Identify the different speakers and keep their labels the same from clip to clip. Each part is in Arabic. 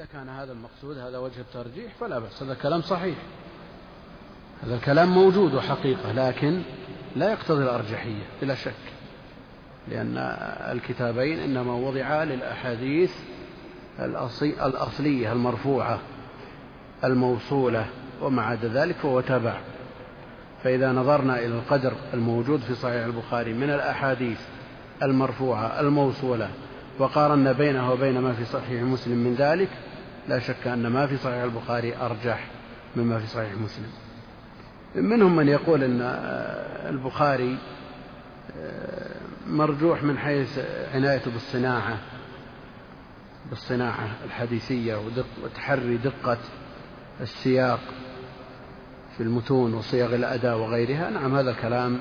Speaker 1: إذا كان هذا المقصود هذا وجه الترجيح فلا بأس هذا كلام صحيح. هذا الكلام موجود وحقيقة لكن لا يقتضي الأرجحية بلا شك. لأن الكتابين إنما وضعا للأحاديث الأصلية المرفوعة الموصولة وما عدا ذلك فهو تبع فإذا نظرنا إلى القدر الموجود في صحيح البخاري من الأحاديث المرفوعة الموصولة وقارنا بينه وبين ما في صحيح مسلم من ذلك لا شك أن ما في صحيح البخاري أرجح مما في صحيح مسلم. منهم من يقول أن البخاري مرجوح من حيث عنايته بالصناعة بالصناعة الحديثية وتحري دقة السياق في المتون وصيغ الأداء وغيرها. نعم هذا الكلام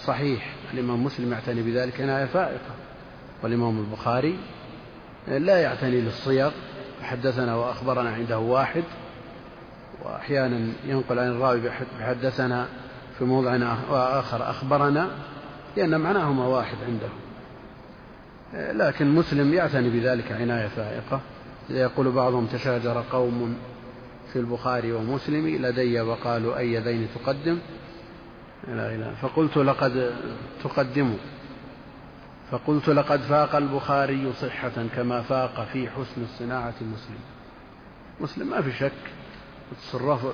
Speaker 1: صحيح. الإمام مسلم يعتني بذلك عناية فائقة والإمام البخاري لا يعتني للصيغ حدثنا وأخبرنا عنده واحد وأحيانا ينقل عن الراوي بحدثنا في موضع آخر أخبرنا لأن معناهما واحد عنده لكن مسلم يعتني بذلك عناية فائقة يقول بعضهم تشاجر قوم في البخاري ومسلم لدي وقالوا أي ذين تقدم؟ لا إله فقلت لقد تقدم فقلت لقد فاق البخاري صحة كما فاق في حسن الصناعة مسلم. مسلم ما في شك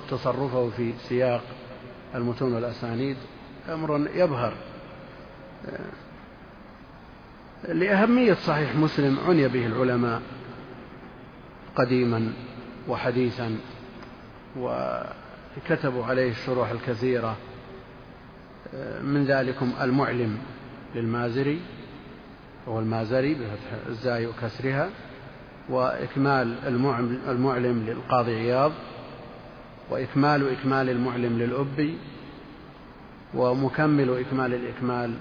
Speaker 1: تصرفه في سياق المتون والأسانيد أمر يبهر. لأهمية صحيح مسلم عني به العلماء قديما وحديثا وكتبوا عليه الشروح الكثيرة من ذلكم المعلم للمازري. وهو المازري بفتح الزاي وكسرها وإكمال المعلم للقاضي عياض وإكمال إكمال المعلم للأبي ومكمل إكمال الإكمال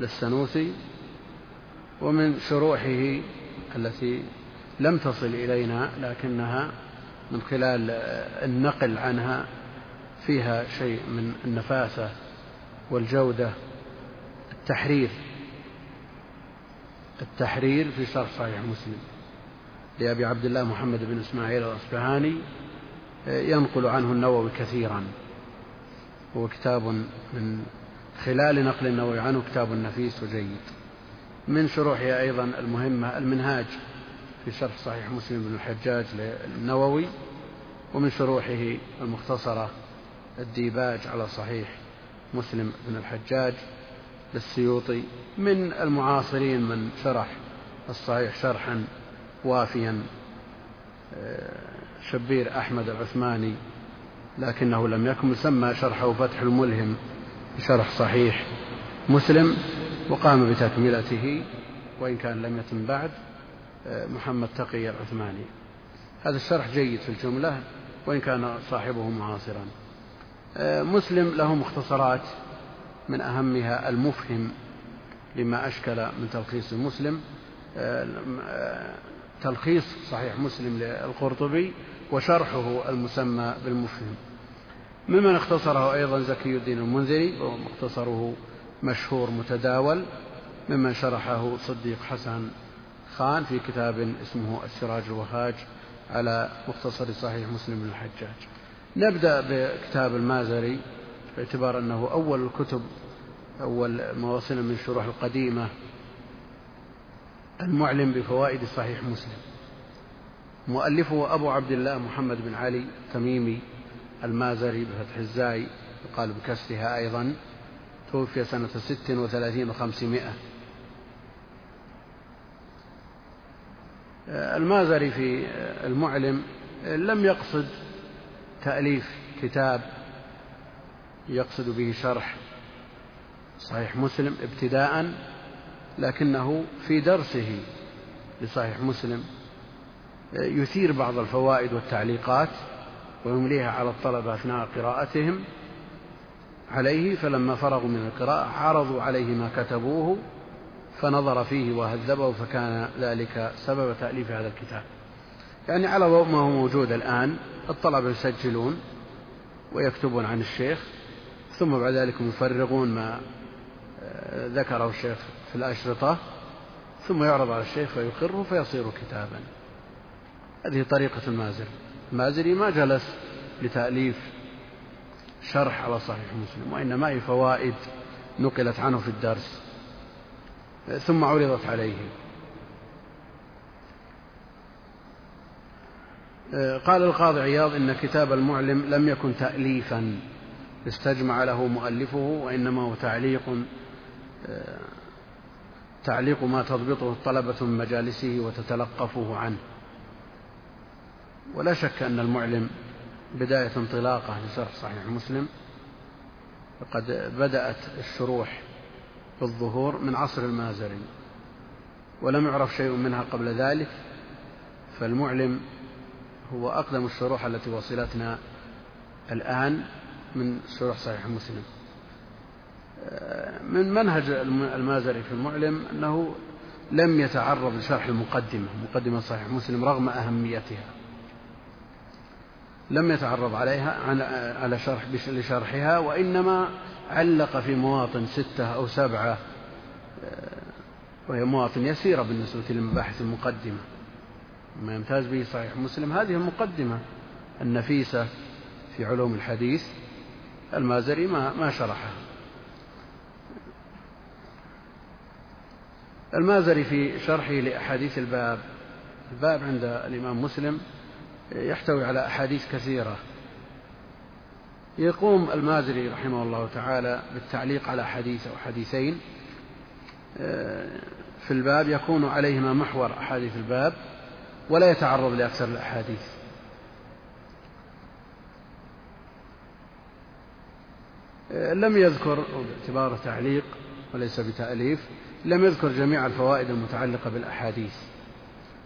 Speaker 1: للسنوسي ومن شروحه التي لم تصل إلينا لكنها من خلال النقل عنها فيها شيء من النفاسة والجودة التحرير التحرير في شرح صحيح مسلم. لأبي عبد الله محمد بن إسماعيل الأصبهاني ينقل عنه النووي كثيرا. هو كتاب من خلال نقل النووي عنه كتاب نفيس وجيد. من شروحه أيضا المهمة المنهاج في شرح صحيح مسلم بن الحجاج للنووي ومن شروحه المختصرة الديباج على صحيح مسلم بن الحجاج. للسيوطي من المعاصرين من شرح الصحيح شرحا وافيا شبير أحمد العثماني لكنه لم يكن مسمى شرحه فتح الملهم شرح صحيح مسلم وقام بتكملته وإن كان لم يتم بعد محمد تقي العثماني. هذا الشرح جيد في الجملة وإن كان صاحبه معاصرا. مسلم له مختصرات من أهمها المفهم لما أشكل من تلخيص مسلم تلخيص صحيح مسلم للقرطبي وشرحه المسمى بالمفهم. ممن اختصره أيضا زكي الدين المنذري ومختصره مشهور متداول. ممن شرحه صديق حسن خان في كتاب اسمه السراج الوهاج على مختصر صحيح مسلم بن الحجاج. نبدأ بكتاب المازري باعتبار أنه أول الكتب أول ما وصل من الشروح القديمة المعلم بفوائد صحيح مسلم. مؤلفه أبو عبد الله محمد بن علي تميمي المازري بفتح الزاي يقال بكسرها أيضا توفي سنة ست وثلاثين وخمسمائة. المازري في المعلم لم يقصد تأليف كتاب يقصد به شرح صحيح مسلم ابتداء لكنه في درسه لصحيح مسلم يثير بعض الفوائد والتعليقات ويمليها على الطلبة أثناء قراءتهم عليه فلما فرغوا من القراءة عرضوا عليه ما كتبوه فنظر فيه وهذبه فكان ذلك سبب تأليف هذا الكتاب. يعني على ما هو موجود الآن الطلبة يسجلون ويكتبون عن الشيخ ثم بعد ذلك يفرغون ما آه، ذكره الشيخ في الأشرطة ثم يعرض على الشيخ فيقره فيصير كتابا. هذه طريقة المازري المازري ما جلس لتأليف شرح على صحيح مسلم وإنما هي فوائد نقلت عنه في الدرس ثم عرضت عليه. قال القاضي عياض إن كتاب المعلم لم يكن تأليفا. استجمع له مؤلفه وإنما هو تعليق تعليق ما تضبطه الطلبة من مجالسه وتتلقفه عنه. ولا شك أن المعلم بداية انطلاقة لشرح صحيح مسلم. فقد بدأت الشروح بالظهور من عصر المازري ولم يعرف شيء منها قبل ذلك. فالمعلم هو أقدم الشروح التي وصلتنا الآن. من شروح صحيح مسلم. من منهج المازري في المعلم أنه لم يتعرض لشرح المقدمة مقدمة صحيح مسلم رغم أهميتها. لم يتعرض عليها على شرح لشرحها وإنما علق في مواطن ستة أو سبعة وهي مواطن يسيرة بالنسبة للمباحث المقدمة. ما يمتاز به صحيح مسلم هذه المقدمة النفيسة في علوم الحديث المازري ما ما شرحها المازري في شرحه لأحاديث الباب الباب عند الإمام مسلم يحتوي على أحاديث كثيرة. يقوم المازري رحمه الله تعالى بالتعليق على حديث أو حديثين. في الباب يكون عليهما محور أحاديث الباب ولا يتعرض لأكثر الأحاديث. لم يذكر باعتباره تعليق وليس بتأليف لم يذكر جميع الفوائد المتعلقة بالأحاديث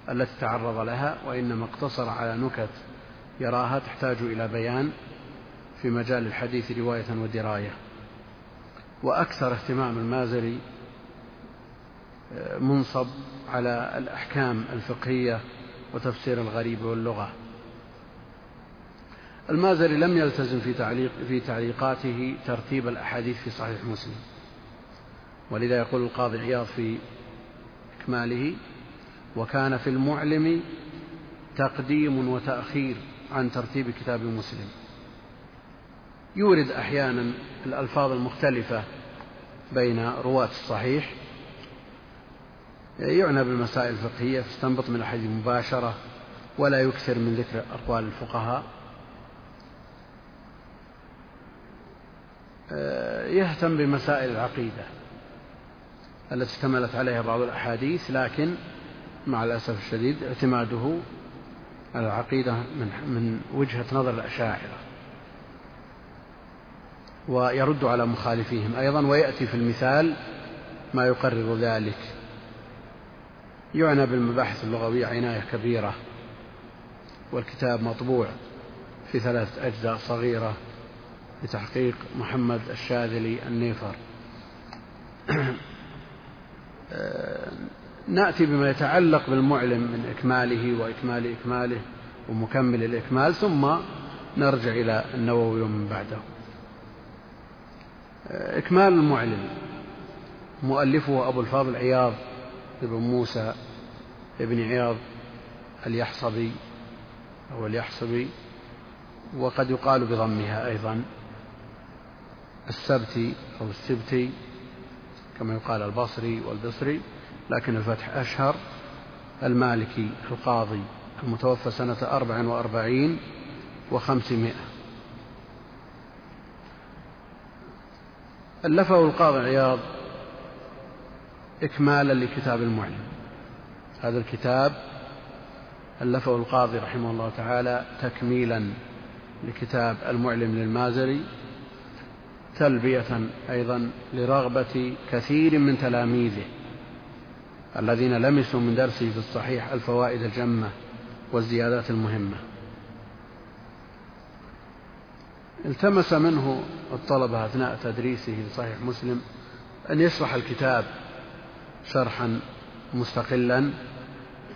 Speaker 1: التي تعرض لها وإنما اقتصر على نكت يراها تحتاج إلى بيان في مجال الحديث رواية ودراية. وأكثر اهتمام المازري منصب على الأحكام الفقهية وتفسير الغريب واللغة. المازري لم يلتزم في تعليق في تعليقاته ترتيب الأحاديث في صحيح مسلم. ولذا يقول القاضي عياض في إكماله وكان في المعلم تقديم وتأخير عن ترتيب كتاب مسلم. يورد أحيانا الألفاظ المختلفة بين رواة الصحيح. يعنى بالمسائل الفقهية فاستنبط من الحديث مباشرة ولا يكثر من ذكر أقوال الفقهاء. يهتم بمسائل العقيدة التي اشتملت عليها بعض الأحاديث لكن مع الأسف الشديد اعتماده على العقيدة من من وجهة نظر الأشاعرة. ويرد على مخالفيهم أيضا ويأتي في المثال ما يقرر ذلك. يعنى بالمباحث اللغوية عناية كبيرة والكتاب مطبوع في ثلاثة أجزاء صغيرة. لتحقيق محمد الشاذلي النيفر. نأتي بما يتعلق بالمعلم من إكماله وإكمال إكماله ومكمل الإكمال ثم نرجع إلى النووي ومن بعده. إكمال المعلم مؤلفه أبو الفاضل عياض بن موسى بن عياض اليحصبي أو اليحصبي وقد يقال بضمها أيضا. السبتي أو السبتي كما يقال البصري والبصري لكن الفتح أشهر المالكي القاضي المتوفى سنة أربع وأربعين وخمسمائة. ألفه القاضي عياض إكمالا لكتاب المعلم. هذا الكتاب ألفه القاضي رحمه الله تعالى تكميلا لكتاب المعلم للمازري. تلبية أيضا لرغبة كثير من تلاميذه الذين لمسوا من درسه في الصحيح الفوائد الجمة والزيادات المهمة. التمس منه الطلبة أثناء تدريسه لصحيح مسلم أن يشرح الكتاب شرحا مستقلا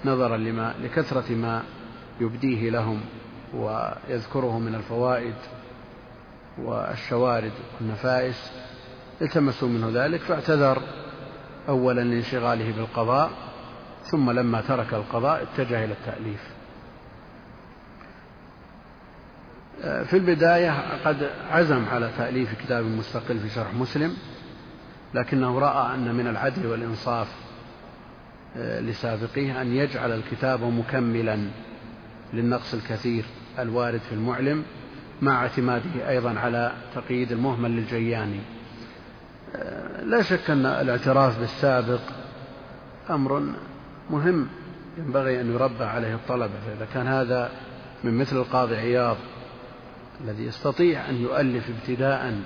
Speaker 1: نظرا لما لكثرة ما يبديه لهم ويذكره من الفوائد والشوارد والنفائس التمسوا منه ذلك فاعتذر أولا لانشغاله بالقضاء ثم لما ترك القضاء اتجه إلى التأليف. في البداية قد عزم على تأليف كتاب مستقل في شرح مسلم لكنه رأى أن من العدل والإنصاف آه، لسابقيه أن يجعل الكتاب مكملا للنقص الكثير الوارد في المعلم مع اعتماده أيضا على تقييد المهمل للجياني. آه، لا شك أن الاعتراف بالسابق أمر مهم. ينبغي أن يربى عليه الطلبة فإذا كان هذا من مثل القاضي عياض الذي يستطيع أن يؤلف ابتداء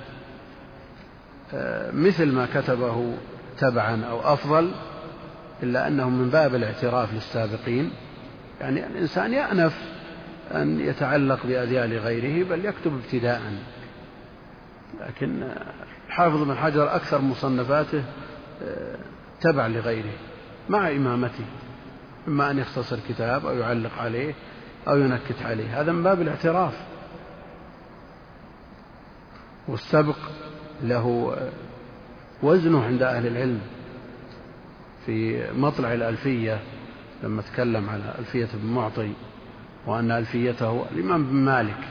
Speaker 1: آه، مثل ما كتبه تبعا أو أفضل إلا أنه من باب الاعتراف للسابقين. يعني الإنسان يأنف أن يتعلق بأذيال غيره بل يكتب ابتداء. لكن الحافظ بن حجر أكثر مصنفاته آه، تبع لغيره مع إمامته. إما أن يختصر كتاب أو يعلق عليه أو ينكت عليه. هذا من باب الاعتراف. والسبق له وزنه عند أهل العلم في مطلع الألفية لما تكلم على ألفية بن معطي. وأن ألفيته الإمام بن مالك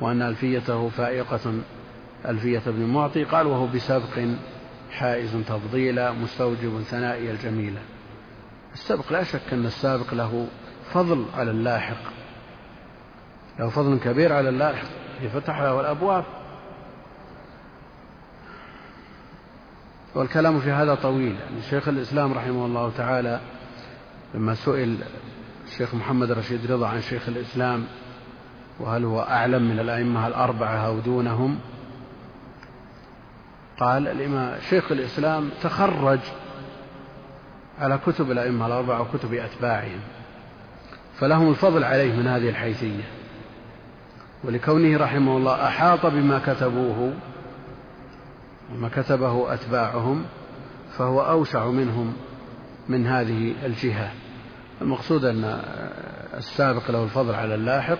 Speaker 1: وأن ألفيته فائقة ألفية بن معطي قال وهو بسبق حائز تفضيلا مستوجب ثنائي الجميلة. السبق لا شك أن السابق له فضل على اللاحق له فضل كبير على اللاحق يفتح له الأبواب. والكلام في هذا طويل. يعني شيخ الإسلام رحمه الله تعالى لما سئل الشيخ محمد رشيد رضا عن شيخ الإسلام وهل هو أعلم من الأئمة الأربعة أو دونهم؟ قال الإمام شيخ الإسلام تخرج على كتب الأئمة الأربعة وكتب أتباعهم فلهم الفضل عليه من هذه الحيثية. ولكونه رحمه الله أحاط بما كتبوه وما كتبه أتباعهم فهو أوسع منهم من هذه الجهة. المقصود أن السابق له الفضل على اللاحق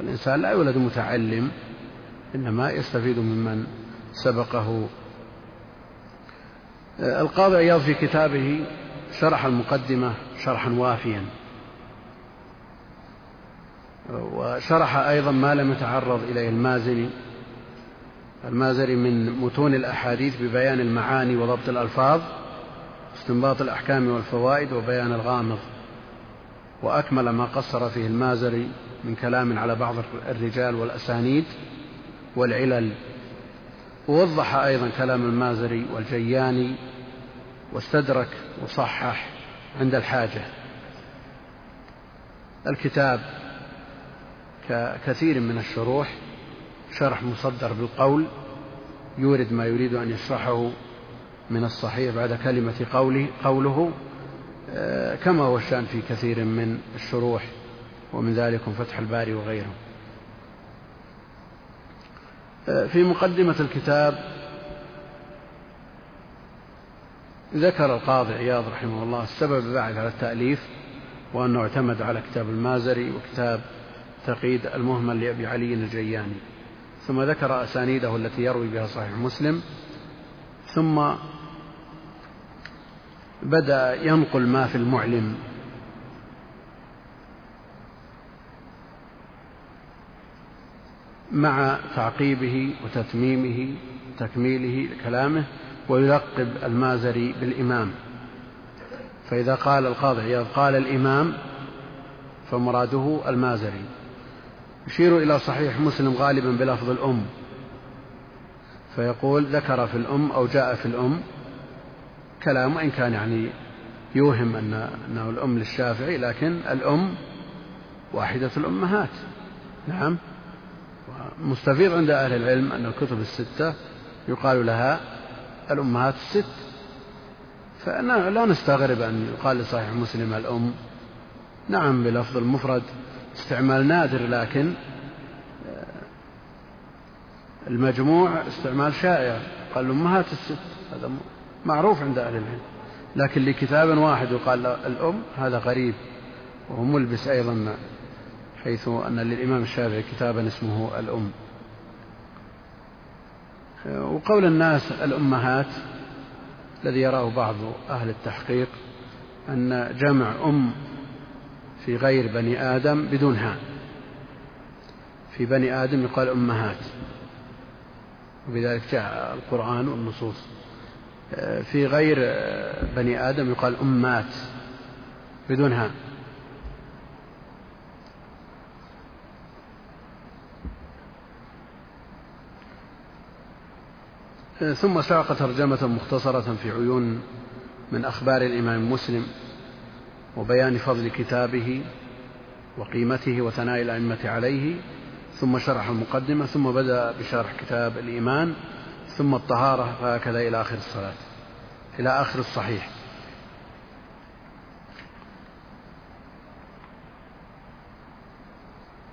Speaker 1: الإنسان لا يولد متعلم إنما يستفيد ممن سبقه. القاضي عياض في كتابه شرح المقدمة شرحا وافيا. وشرح أيضا ما لم يتعرض إليه المازني. المازري من متون الأحاديث ببيان المعاني وضبط الألفاظ استنباط الأحكام والفوائد وبيان الغامض. وأكمل ما قصر فيه المازري من كلام على بعض الرجال والأسانيد والعلل. ووضح أيضا كلام المازري والجياني واستدرك وصحح عند الحاجة. الكتاب ككثير من الشروح شرح مصدر بالقول يورد ما يريد أن يشرحه من الصحيح بعد كلمة قوله قوله. كما هو الشأن في كثير من الشروح ومن ذلك فتح الباري وغيره. آه، في مقدمة الكتاب ذكر القاضي عياض رحمه الله السبب الباعث على التأليف وأنه اعتمد على كتاب المازري وكتاب تقييد المهمل لأبي علي الجياني. ثم ذكر أسانيده التي يروي بها صحيح مسلم. ثم بدأ ينقل ما في المعلم. مع تعقيبه وتتميمه تكميله لكلامه ويلقب المازري بالإمام. فإذا قال القاضي عياض قال الإمام فمراده المازري. يشير إلى صحيح مسلم غالبا بلفظ الأم. فيقول ذكر في الأم أو جاء في الأم. كلام وإن كان يعني يوهم أن أنه الأم للشافعي لكن الأم واحدة الأمهات. نعم. مستفيض عند أهل العلم أن الكتب الستة يقال لها الأمهات الست. فلا نستغرب أن يقال لصحيح مسلم الأم. نعم بلفظ المفرد استعمال نادر لكن المجموع استعمال شائع. قال أمهات الست. هذا معروف عند أهل العلم. لكن لكتاب واحد يقال الأم هذا غريب وهو ملبس أيضا حيث أن للإمام الشافعي كتابا اسمه الأم. وقول الناس الأمهات الذي يراه بعض أهل التحقيق أن جمع أم في غير بني آدم بدون هاء. في بني آدم يقال أمهات. وبذلك جاء القرآن والنصوص. في غير بني آدم يقال أمات بدون هاء ثم ساق ترجمة مختصرة في عيون من أخبار الإمام مسلم وبيان فضل كتابه وقيمته وثناء الأئمة عليه ثم شرح المقدمة ثم بدأ بشرح كتاب الإيمان ثم الطهارة فهكذا إلى آخر الصلاة. إلى آخر الصحيح.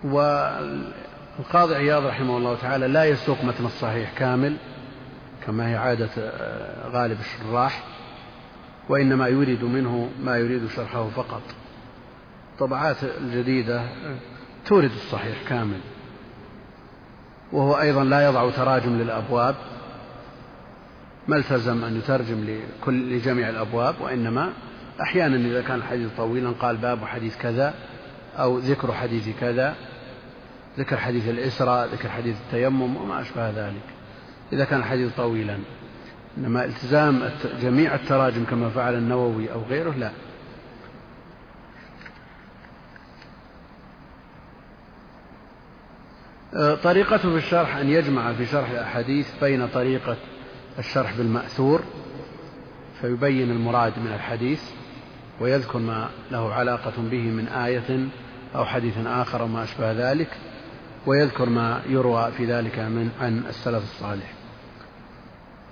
Speaker 1: والقاضي عياض رحمه الله تعالى لا يسوق متن الصحيح كامل كما هي عادة غالب الشراح وإنما يريد منه ما يريد شرحه فقط. الطبعات الجديدة تورد الصحيح كامل. وهو أيضا لا يضع تراجم للأبواب. ما التزم أن يترجم لكل لجميع الأبواب وإنما أحيانا إذا كان الحديث طويلا قال باب حديث كذا أو ذكر حديث كذا ذكر حديث الإسراء ذكر حديث التيمم وما أشبه ذلك. إذا كان الحديث طويلا إنما التزام جميع التراجم كما فعل النووي أو غيره لا. أه، طريقته في الشرح أن يجمع في شرح الأحاديث بين طريقة الشرح بالمأثور فيبين المراد من الحديث ويذكر ما له علاقة به من آية أو حديث آخر أو ما أشبه ذلك ويذكر ما يروى في ذلك من عن السلف الصالح.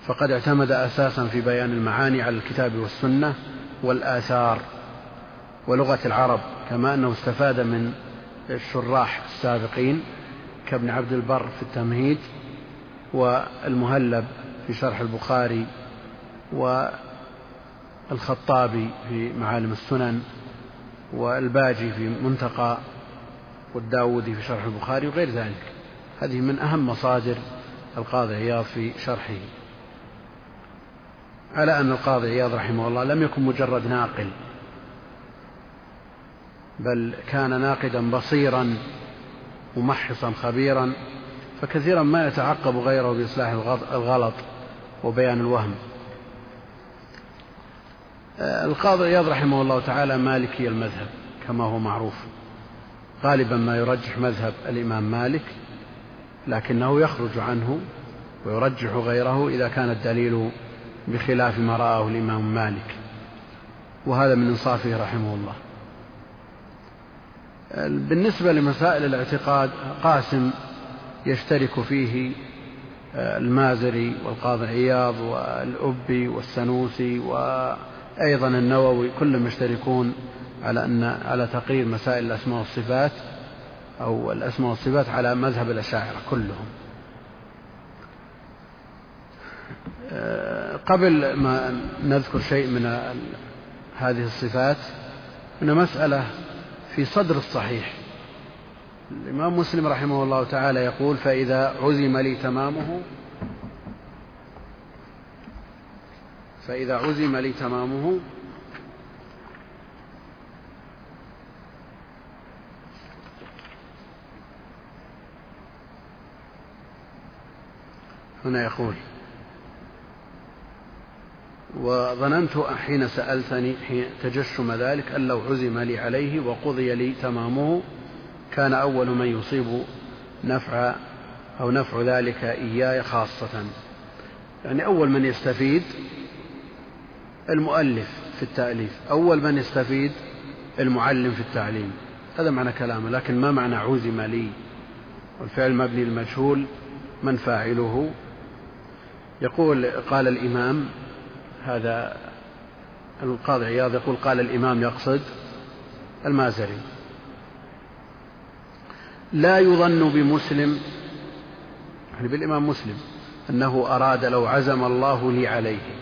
Speaker 1: فقد اعتمد أساسا في بيان المعاني على الكتاب والسنة والآثار ولغة العرب كما أنه استفاد من الشراح السابقين كابن عبد البر في التمهيد والمهلب في شرح البخاري والخطابي في معالم السنن والباجي في منتقى والداودي في شرح البخاري وغير ذلك. هذه من أهم مصادر القاضي عياض في شرحه. على أن القاضي عياض رحمه الله لم يكن مجرد ناقل بل كان ناقدا بصيرا ممحصا خبيرا فكثيرا ما يتعقب غيره بإصلاح الغلط وبيان الوهم. القاضي عياض رحمه الله تعالى مالكي المذهب كما هو معروف. غالبا ما يرجح مذهب الإمام مالك لكنه يخرج عنه ويرجح غيره إذا كان الدليل بخلاف ما رآه الإمام مالك. وهذا من إنصافه رحمه الله. بالنسبة لمسائل الاعتقاد قاسم يشترك فيه آه، المازري والقاضي عياض والأبي والسنوسي وأيضا النووي كلهم يشتركون على أن على تقرير مسائل الأسماء والصفات أو الأسماء والصفات على مذهب الأشاعرة كلهم. آه، قبل ما نذكر شيء من هذه الصفات هنا مسألة في صدر الصحيح. الإمام مسلم رحمه الله تعالى يقول فإذا عزم لي تمامه فإذا عزم لي تمامه هنا يقول وظننت حين سألتني حين تجشم ذلك أن لو عزم لي عليه وقضي لي تمامه كان أول من يصيب نفع أو نفع ذلك إياي خاصة. يعني أول من يستفيد المؤلف في التأليف أول من يستفيد المعلم في التعليم. هذا معنى كلامه لكن ما معنى عزم لي؟ والفعل مبني المجهول من فاعله؟ يقول قال الإمام هذا القاضي عياض يقول قال الإمام يقصد المازري. لا يظن بمسلم يعني بالإمام مسلم أنه أراد لو عزم الله لي عليه.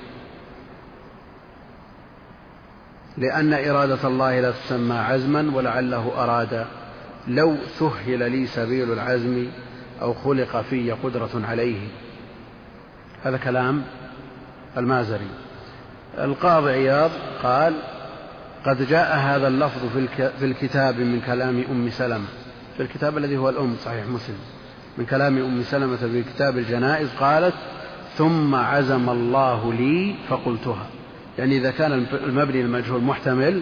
Speaker 1: لأن إرادة الله لا تسمى عزما ولعله أراد لو سهل لي سبيل العزم أو خلق في قدرة عليه. هذا كلام المازري. القاضي عياض قال قد جاء هذا اللفظ في الكتاب من كلام أم سلمة. في الكتاب الذي هو الأم صحيح مسلم. من كلام أم سلمة في كتاب الجنائز قالت ثم عزم الله لي فقلتها. يعني إذا كان المبني المجهول محتمل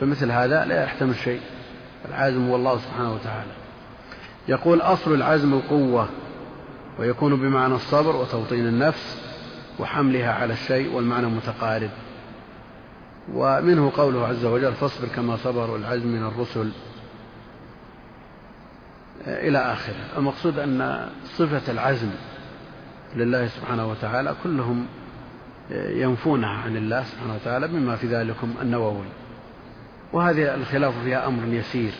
Speaker 1: فمثل هذا لا يحتمل شيء. العازم هو الله سبحانه وتعالى. يقول أصل العزم القوة ويكون بمعنى الصبر وتوطين النفس وحملها على الشيء والمعنى متقارب. ومنه قوله عز وجل فاصبر كما صبر العزم من الرسل. إلى آخره. المقصود أن صفة العزم لله سبحانه وتعالى كلهم ينفونها عن الله سبحانه وتعالى بما في ذلكم النووي. وهذه الخلاف فيها أمر يسير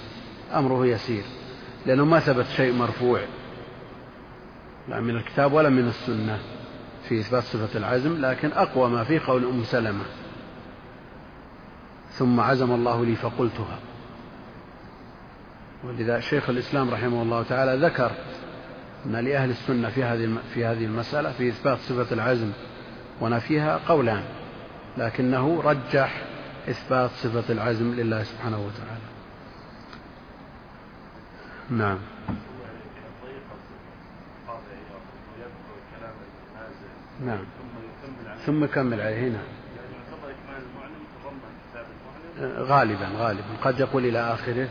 Speaker 1: أمره يسير لأنه ما ثبت شيء مرفوع لا من الكتاب ولا من السنة في إثبات صفة العزم لكن أقوى ما فيه قول أم سلمة. ثم عزم الله لي فقلتها. ولذا شيخ الإسلام رحمه الله تعالى ذكر أن لأهل السنة في هذه في هذه المسألة في إثبات صفة العزم ونفيها قولان لكنه رجح إثبات صفة العزم لله سبحانه وتعالى. نعم. نعم. ثم يكمل عليه هنا. غالبا غالبا. قد يقول إلى آخره.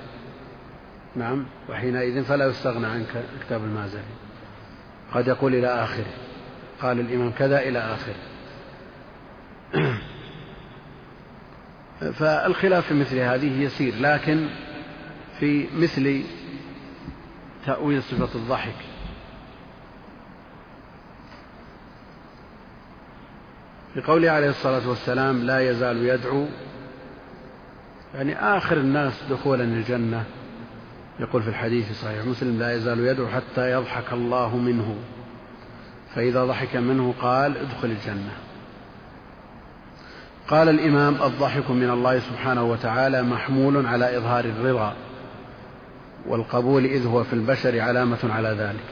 Speaker 1: نعم. وحينئذ فلا يستغنى عن كتاب المازري قد يقول إلى آخره قال الإمام كذا إلى آخره فالخلاف في مثل هذه يسير لكن في مثل تأويل صفة الضحك. لقوله عليه الصلاة والسلام لا يزال يدعو. يعني آخر الناس دخولا الجنة. يقول في الحديث صحيح مسلم لا يزال يدعو حتى يضحك الله منه. فإذا ضحك منه قال ادخل الجنة. قال الإمام الضحك من الله سبحانه وتعالى محمول على إظهار الرضا والقبول إذ هو في البشر علامة على ذلك.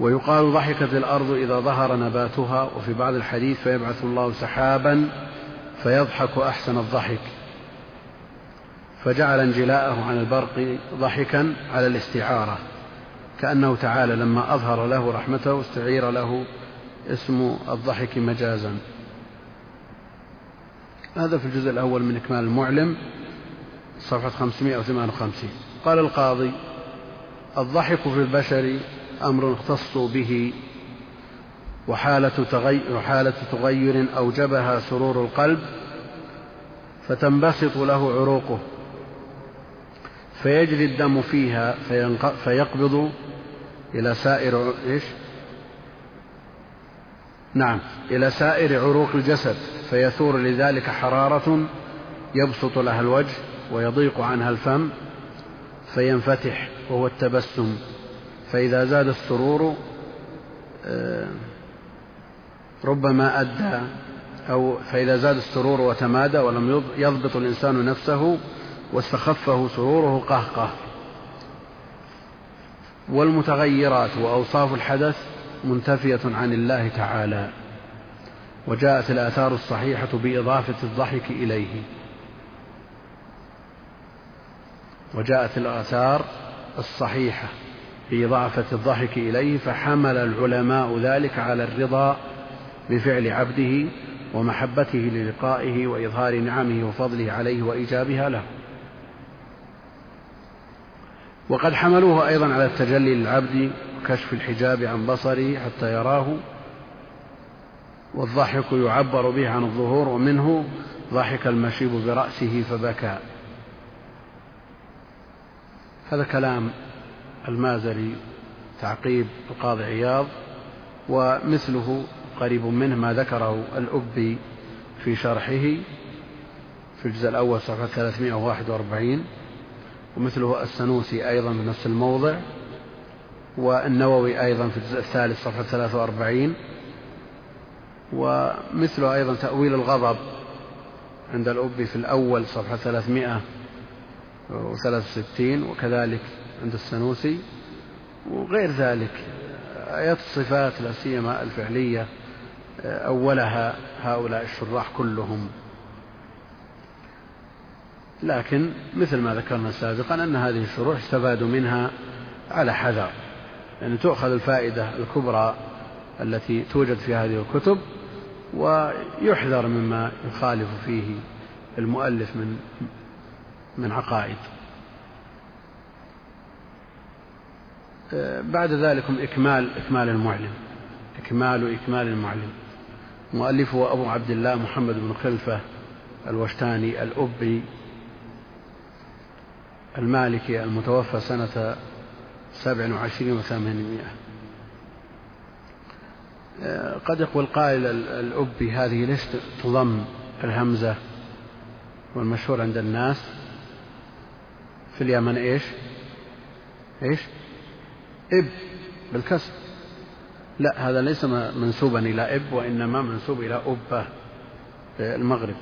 Speaker 1: ويقال ضحكت الأرض إذا ظهر نباتها وفي بعض الحديث فيبعث الله سحابا فيضحك أحسن الضحك. فجعل انجلاءه عن البرق ضحكا على الاستعارة كأنه تعالى لما أظهر له رحمته استعير له اسم الضحك مجازا. هذا في الجزء الأول من إكمال المعلم صفحة 558 قال القاضي الضحك في البشر أمر اختصوا به وحالة تغير, وحالة تغير أوجبها سرور القلب فتنبسط له عروقه. فيجري الدم فيها فيقبض إلى سائر إيش؟ نعم إلى سائر عروق الجسد فيثور لذلك حرارة يبسط لها الوجه ويضيق عنها الفم فينفتح وهو التبسم فإذا زاد السرور آه، ربما أدى أو فإذا زاد السرور وتمادى ولم يضبط الإنسان نفسه واستخفه سروره قهقه. والمتغيرات وأوصاف الحدث منتفية عن الله تعالى وجاءت الآثار الصحيحة بإضافة الضحك إليه. وجاءت الآثار الصحيحة بإضافة الضحك إليه فحمل العلماء ذلك على الرضا بفعل عبده ومحبته للقائه وإظهار نعمه وفضله عليه وإيجابها له. وقد حملوه أيضا على التجلي للعبد وكشف الحجاب عن بصره حتى يراه والضحك يعبر به عن الظهور ومنه ضحك المشيب برأسه فبكى. هذا كلام المازري تعقيب القاضي عياض ومثله قريب منه ما ذكره الأبي في شرحه في الجزء الأول صفحة 341 ومثله السنوسي أيضا في نفس الموضع والنووي أيضا في الجزء الثالث صفحة 43 ومثله أيضا تأويل الغضب عند الأبي في الأول صفحة 363 وكذلك عند السنوسي وغير ذلك. آيات الصفات لا سيما الفعلية أولها هؤلاء الشراح كلهم. لكن مثل ما ذكرنا سابقا أن هذه الشروح يستفاد منها على حذر يعني تؤخذ الفائدة الكبرى التي توجد في هذه الكتب ويحذر مما يخالف فيه المؤلف من من عقائد. بعد ذلك إكمال إكمال المعلم إكمال إكمال المعلم. مؤلفه أبو عبد الله محمد بن خلفة الوشتاني الأبي. المالكي المتوفى سنة سبع وعشرين وثمانمائة. قد يقول قائل الأبي هذه ليش تضم الهمزة والمشهور عند الناس. في اليمن إيش؟ إيش؟ إب بالكسر. لا هذا ليس منسوبا إلى إب وإنما منسوب إلى أبة في المغرب.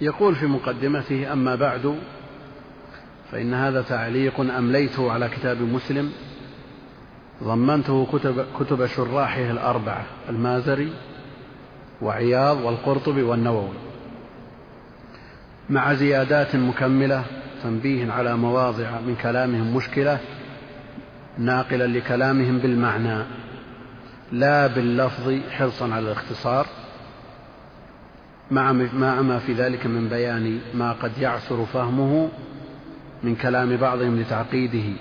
Speaker 1: يقول في مقدمته أما بعد فإن هذا تعليق أمليته على كتاب مسلم ضمنته كتب, كتب شراحه الأربعة المازري وعياض والقرطبي والنووي. مع زيادات مكملة تنبيه على مواضع من كلامهم مشكلة ناقلا لكلامهم بالمعنى لا باللفظ حرصا على الاختصار. مع ما في ذلك من بيان ما قد يعسر فهمه من كلام بعضهم لتعقيده.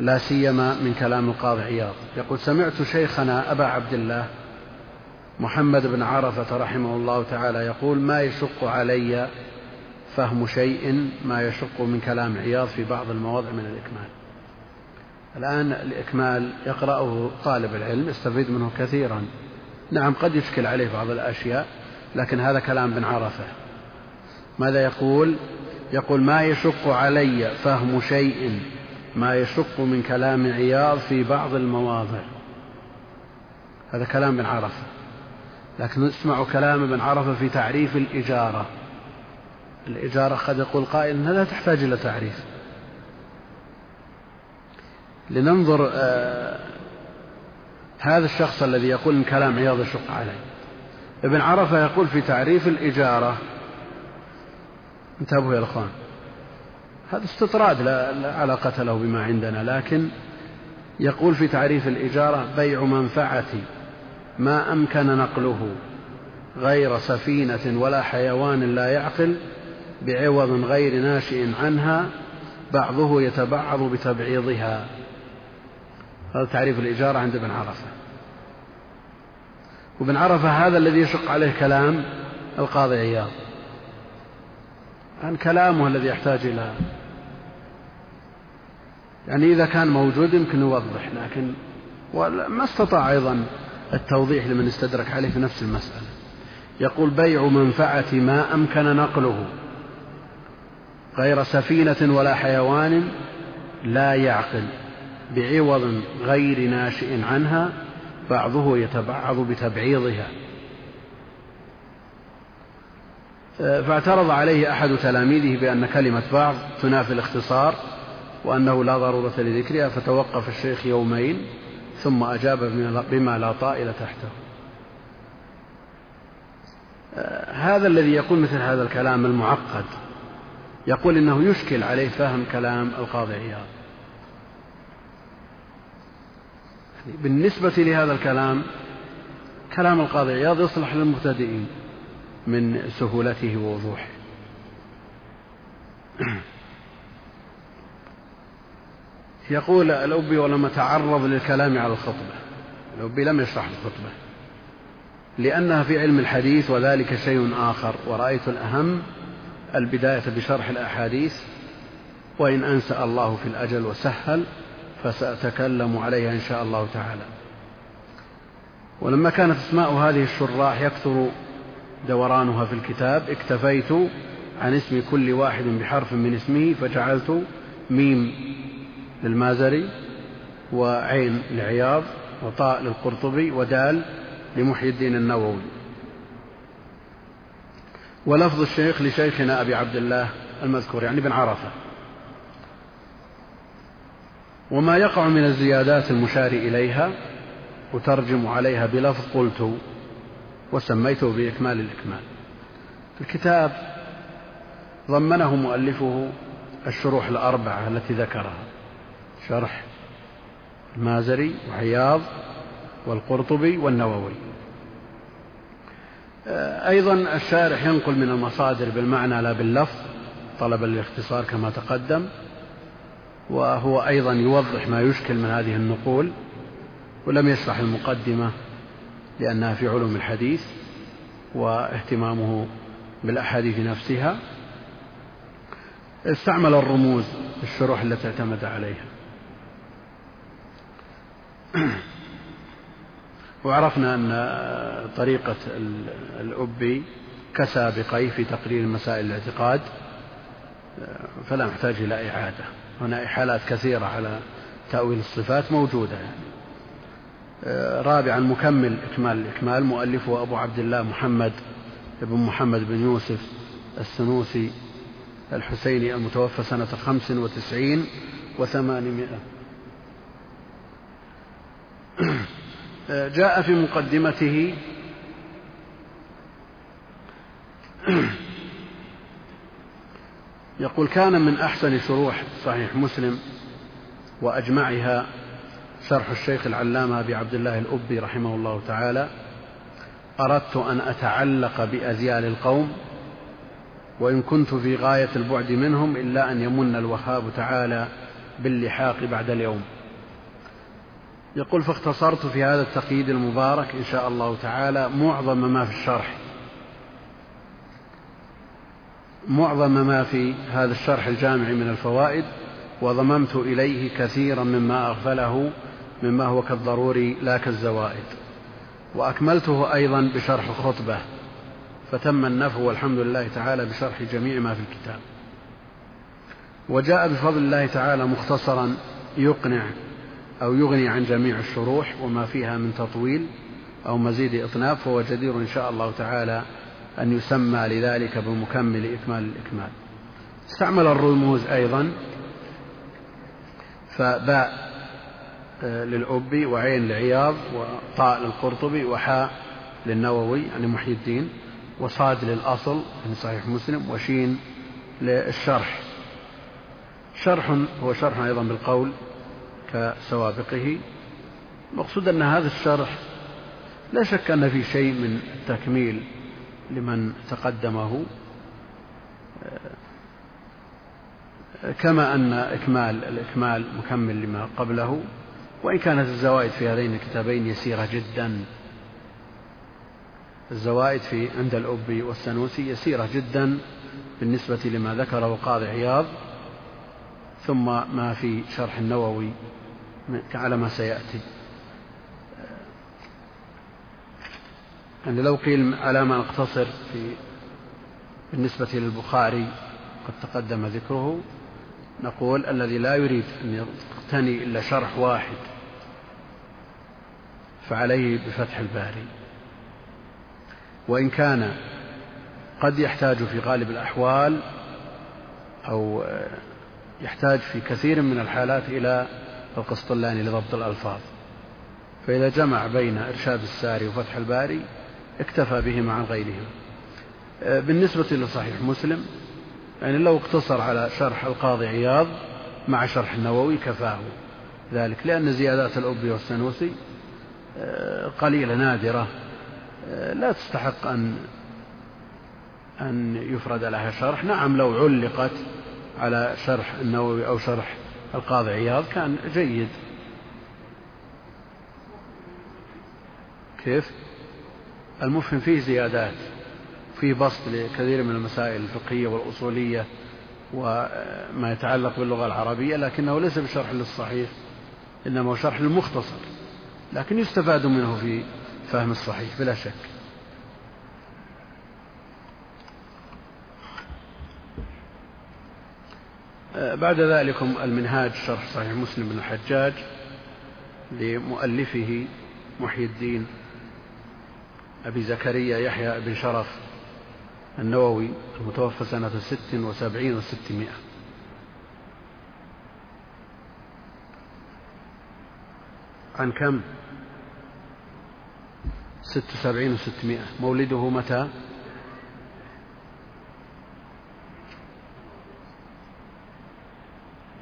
Speaker 1: لا سيما من كلام القاضي عياض. يقول سمعت شيخنا أبا عبد الله محمد بن عرفة رحمه الله تعالى يقول ما يشق علي فهم شيء ما يشق من كلام عياض في بعض المواضع من الإكمال. الآن الإكمال يقرأه طالب العلم يستفيد منه كثيرا. نعم قد يشكل عليه بعض الأشياء لكن هذا كلام بن عرفة. ماذا يقول؟ يقول ما يشق علي فهم شيء ما يشق من كلام عياض في بعض المواضع. هذا كلام بن عرفة. لكن نسمع كلام ابن عرفة في تعريف الإجارة. الإجارة قد يقول قائل أنها لا تحتاج إلى تعريف. لننظر آه هذا الشخص الذي يقول إن كلام عياض يشق عليه ابن عرفة يقول في تعريف الإجارة. انتبهوا يا الأخوان هذا استطراد لا علاقة له بما عندنا لكن يقول في تعريف الإجارة بيع منفعة ما أمكن نقله غير سفينة ولا حيوان لا يعقل بعوض غير ناشئ عنها بعضه يتبعض بتبعيضها. هذا تعريف الإجارة عند ابن عرفة. وابن عرفة هذا الذي يشق عليه كلام القاضي عياض. عن كلامه الذي يحتاج إلى. يعني إذا كان موجود يمكن يوضح لكن ما استطاع أيضا التوضيح لمن استدرك عليه في نفس المسألة. يقول بيع منفعة ما أمكن نقله. غير سفينة ولا حيوان لا يعقل. بعوض غير ناشئ عنها بعضه يتبعض بتبعيضها. فاعترض عليه أحد تلاميذه بأن كلمة بعض تنافي الاختصار وأنه لا ضرورة لذكرها فتوقف الشيخ يومين ثم أجاب بما لا طائل تحته. هذا الذي يقول مثل هذا الكلام المعقد يقول إنه يشكل عليه فهم كلام القاضي عياض. بالنسبة لهذا الكلام كلام القاضي عياض يصلح للمبتدئين من سهولته ووضوحه. يقول الأبي ولما تعرض للكلام على الخطبة. الأبي لم يشرح الخطبة. لأنها في علم الحديث وذلك شيء آخر ورأيت الأهم البداية بشرح الأحاديث وإن أنسأ الله في الأجل وسهل فسأتكلم عليها إن شاء الله تعالى. ولما كانت أسماء هذه الشراح يكثر دورانها في الكتاب اكتفيت عن اسم كل واحد بحرف من اسمه فجعلت ميم للمازري وعين لعياض وطاء للقرطبي ودال لمحي الدين النووي. ولفظ الشيخ لشيخنا أبي عبد الله المذكور يعني بن عرفة. وما يقع من الزيادات المشار إليها أترجم عليها بلفظ قلت وسميته بإكمال الإكمال. الكتاب ضمنه مؤلفه الشروح الأربعة التي ذكرها شرح المازري وعياض والقرطبي والنووي. أيضا الشارح ينقل من المصادر بالمعنى لا باللفظ طلبا للاختصار كما تقدم. وهو أيضا يوضح ما يشكل من هذه النقول ولم يشرح المقدمة لأنها في علوم الحديث واهتمامه بالأحاديث نفسها. استعمل الرموز الشروح التي اعتمد عليها. وعرفنا أن طريقة الأبي كسابقيه في تقرير مسائل الاعتقاد فلا نحتاج إلى إعادة. هنا إحالات كثيرة على تأويل الصفات موجودة يعني. رابعا مكمل إكمال الإكمال مؤلفه أبو عبد الله محمد بن محمد بن يوسف السنوسي الحسيني المتوفى سنة خمس وتسعين وثمانمائة. جاء في مقدمته يقول كان من أحسن شروح صحيح مسلم وأجمعها شرح الشيخ العلامة أبي عبد الله الأبي رحمه الله تعالى. أردت أن أتعلق بأزيال القوم وإن كنت في غاية البعد منهم إلا أن يمن الوهاب تعالى باللحاق بعد اليوم. يقول فاختصرت في هذا التقييد المبارك إن شاء الله تعالى معظم ما في الشرح. معظم ما في هذا الشرح الجامع من الفوائد وضممت إليه كثيرا مما أغفله مما هو كالضروري لا كالزوائد. وأكملته أيضا بشرح الخطبة. فتم النفع والحمد لله تعالى بشرح جميع ما في الكتاب. وجاء بفضل الله تعالى مختصرا يقنع أو يغني عن جميع الشروح وما فيها من تطويل أو مزيد إطناب فهو جدير إن شاء الله تعالى أن يسمى لذلك بمكمل إكمال الإكمال. استعمل الرموز أيضا فباء آه، للأبي وعين لعياض وطاء للقرطبي وحاء للنووي يعني محي الدين وصاد للأصل في صحيح مسلم وشين للشرح. شرح هو شرح أيضا بالقول كسوابقه. المقصود أن هذا الشرح لا شك أن في شيء من التكميل لمن تقدمه. كما أن إكمال الإكمال مكمل لما قبله وإن كانت الزوائد في هذين الكتابين يسيرة جدا. الزوائد في عند الأبي والسنوسي يسيرة جدا بالنسبة لما ذكره قاضي عياض ثم ما في شرح النووي على ما سيأتي. يعني لو قيل على ما نقتصر في بالنسبة للبخاري قد تقدم ذكره نقول الذي لا يريد أن يقتني إلا شرح واحد فعليه بفتح الباري. وإن كان قد يحتاج في غالب الأحوال أو يحتاج في كثير من الحالات إلى القسطلاني لضبط الألفاظ. فإذا جمع بين إرشاد الساري وفتح الباري اكتفى بهما عن غيرهما. بالنسبة لصحيح مسلم يعني لو اقتصر على شرح القاضي عياض مع شرح النووي كفاه ذلك لأن زيادات الأبي والسنوسي قليلة نادرة. لا تستحق أن أن يفرد لها شرح. نعم لو علقت على شرح النووي أو شرح القاضي عياض كان جيد. كيف؟ المفهم فيه زيادات فيه بسط لكثير من المسائل الفقهية والأصولية وما يتعلق باللغة العربية لكنه ليس بشرح للصحيح إنما هو شرح للمختصر لكن يستفاد منه في فهم الصحيح بلا شك. بعد ذلك المنهاج شرح صحيح مسلم بن الحجاج لمؤلفه محي الدين أبي زكريا يحيى بن شرف النووي المتوفى سنة ست وسبعين وستمائة. عن كم؟ ست وسبعين وستمائة. مولده متى؟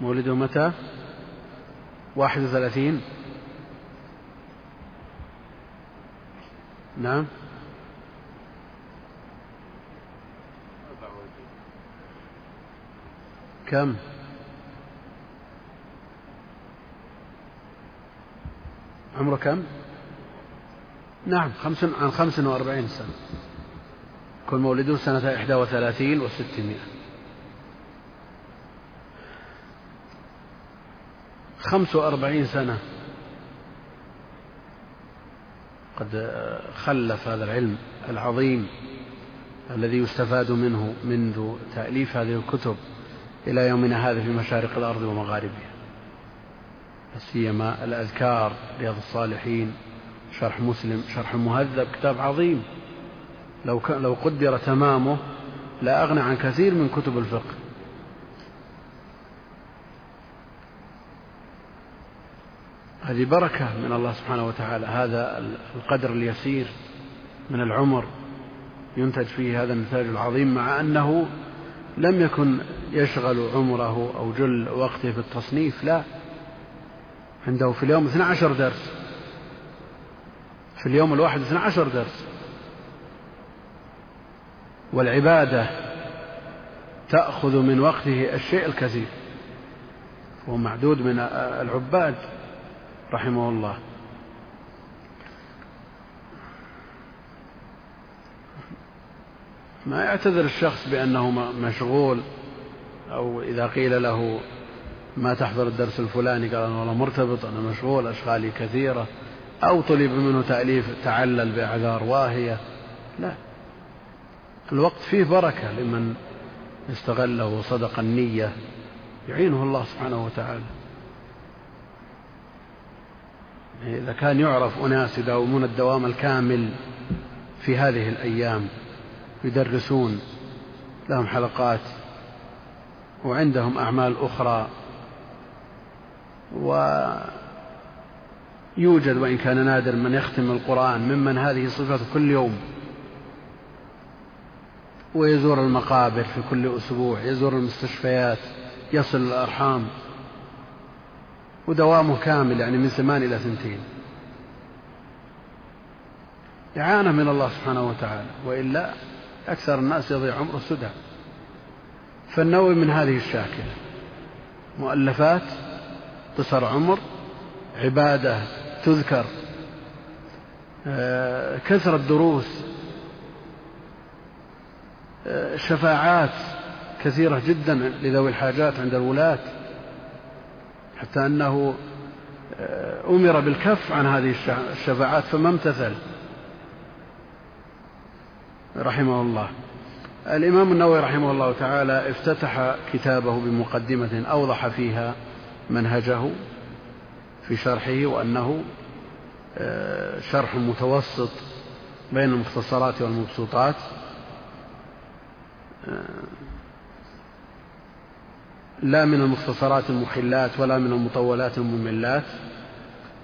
Speaker 1: مولده متى؟ واحد وثلاثين؟ نعم. كم؟ عمره كم؟ نعم خمس عن خمس وأربعين سنة. كل مولده سنة إحدى وثلاثين وستمائة. خمس وأربعين سنة. قد خلف هذا العلم العظيم الذي يستفاد منه منذ تأليف هذه الكتب إلى يومنا هذا في مشارق الأرض ومغاربها. سيما الأذكار رياض الصالحين شرح مسلم شرح مهذب كتاب عظيم. لو لو قدر تمامه لا أغنى عن كثير من كتب الفقه. هذه بركة من الله سبحانه وتعالى. هذا القدر اليسير من العمر ينتج فيه هذا النتاج العظيم مع أنه لم يكن يشغل عمره أو جل وقته في التصنيف لا. عنده في اليوم 12 درس. في اليوم الواحد 12 درس. والعبادة تأخذ من وقته الشيء الكثير. هو معدود من العباد. رحمه الله. ما يعتذر الشخص بأنه مشغول أو إذا قيل له ما تحضر الدرس الفلاني قال أنا والله مرتبط أنا مشغول أشغالي كثيرة أو طلب منه تأليف تعلل بأعذار واهية. لا. الوقت فيه بركة لمن استغله وصدق النية يعينه الله سبحانه وتعالى. إذا كان يعرف أناس يداومون الدوام الكامل في هذه الأيام يدرسون لهم حلقات وعندهم أعمال أخرى ويوجد وإن كان نادر من يختم القرآن ممن هذه صفته كل يوم. ويزور المقابر في كل أسبوع يزور المستشفيات يصل الأرحام. ودوامه كامل يعني من ثمان إلى ثنتين إعانة من الله سبحانه وتعالى وإلا أكثر الناس يضيع عمره سدى فالنووي من هذه الشاكلة. مؤلفات قصر عمر عبادة تذكر آه، كثرة دروس آه، شفاعات كثيرة جدا لذوي الحاجات عند الولاة. حتى أنه آه، أمر بالكف عن هذه الشفاعات فما امتثل. رحمه الله. الإمام النووي رحمه الله تعالى افتتح كتابه بمقدمة أوضح فيها منهجه في شرحه وأنه آه، شرح متوسط بين المختصرات والمبسوطات. آه، لا من المختصرات المخلات ولا من المطولات المملات.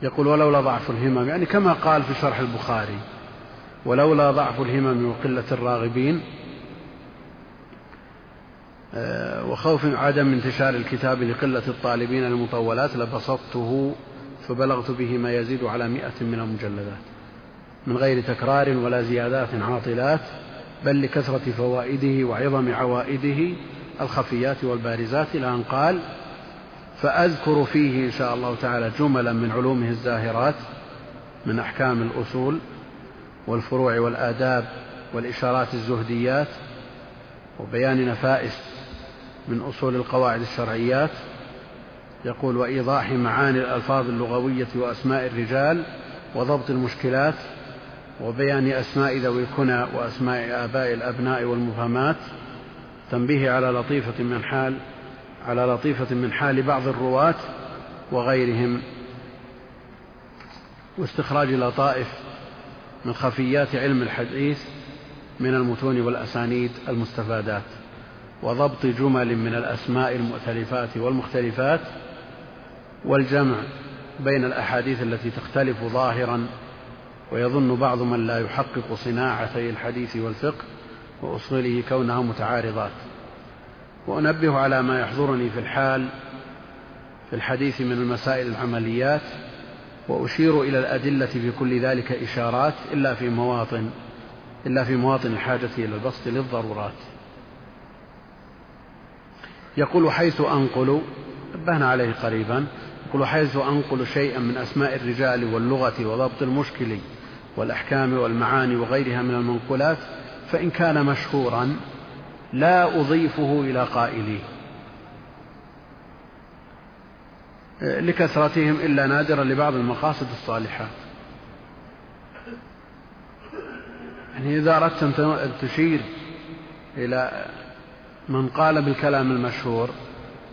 Speaker 1: يقول ولولا ضعف الهمم يعني كما قال في شرح البخاري ولولا ضعف الهمم وقلة الراغبين آه، وخوف عدم انتشار الكتاب لقلة الطالبين المطولات لبسطته فبلغت به ما يزيد على مئة من المجلدات. من غير تكرار ولا زيادات عاطلات بل لكثرة فوائده وعظم عوائده الخفيات والبارزات إلى أن قال فأذكر فيه إن شاء الله تعالى جملا من علومه الزاهرات من أحكام الأصول والفروع والآداب والإشارات الزهديات وبيان نفائس من أصول القواعد الشرعيات. يقول وإيضاح معاني الألفاظ اللغوية وأسماء الرجال وضبط المشكلات وبيان أسماء ذوي الكنى وأسماء آباء الأبناء والمبهمات تنبيه على لطيفة من حال على لطيفة من حال بعض الرواة وغيرهم واستخراج لطائف من خفيات علم الحديث من المتون والأسانيد المستفادات وضبط جمل من الأسماء المؤتلفات والمختلفات والجمع بين الأحاديث التي تختلف ظاهرا ويظن بعض من لا يحقق صناعتي الحديث والفقه وأصوله كونها متعارضات. وأنبه على ما يحضرني في الحال في الحديث من المسائل العمليات وأشير إلى الأدلة في كل ذلك إشارات إلا في مواطن إلا في مواطن الحاجة إلى البسط للضرورات. يقول حيث أنقل نبهنا عليه قريبا يقول حيث أنقل شيئا من أسماء الرجال واللغة وضبط المشكل والأحكام والمعاني وغيرها من المنقولات فإن كان مشهورا لا أضيفه إلى قائليه لكثرتهم إلا نادرا لبعض المقاصد الصالحات يعني إذا أردت أن تشير إلى من قال بالكلام المشهور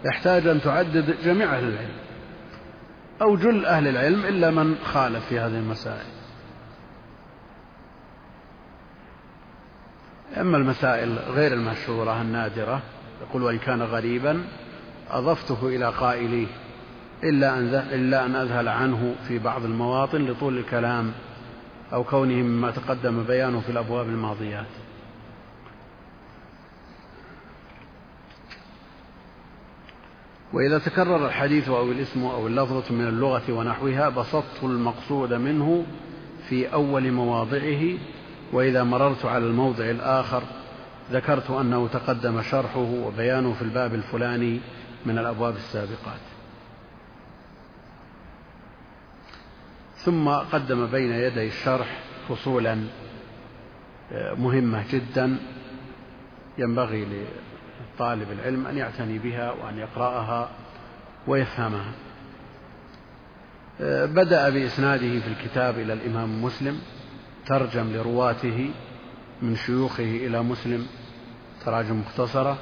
Speaker 1: يحتاج أن تعدد جميع أهل العلم أو جل أهل العلم إلا من خالف في هذه المسائل. أما المسائل غير المشهورة النادرة يقول وإن كان غريبا أضفته إلى قائليه إلا أن, إلا أن أذهل عنه في بعض المواطن لطول الكلام أو كونه مما تقدم بيانه في الأبواب الماضيات. وإذا تكرر الحديث أو الاسم أو اللفظة من اللغة ونحوها بسطت المقصود منه في أول مواضعه وإذا مررت على الموضع الآخر ذكرت أنه تقدم شرحه وبيانه في الباب الفلاني من الأبواب السابقات. ثم قدم بين يدي الشرح فصولا آه، مهمة جدا ينبغي لطالب العلم أن يعتني بها وأن يقرأها ويفهمها. آه، بدأ بإسناده في الكتاب إلى الإمام مسلم. ترجم لرواته من شيوخه إلى مسلم تراجم مختصرة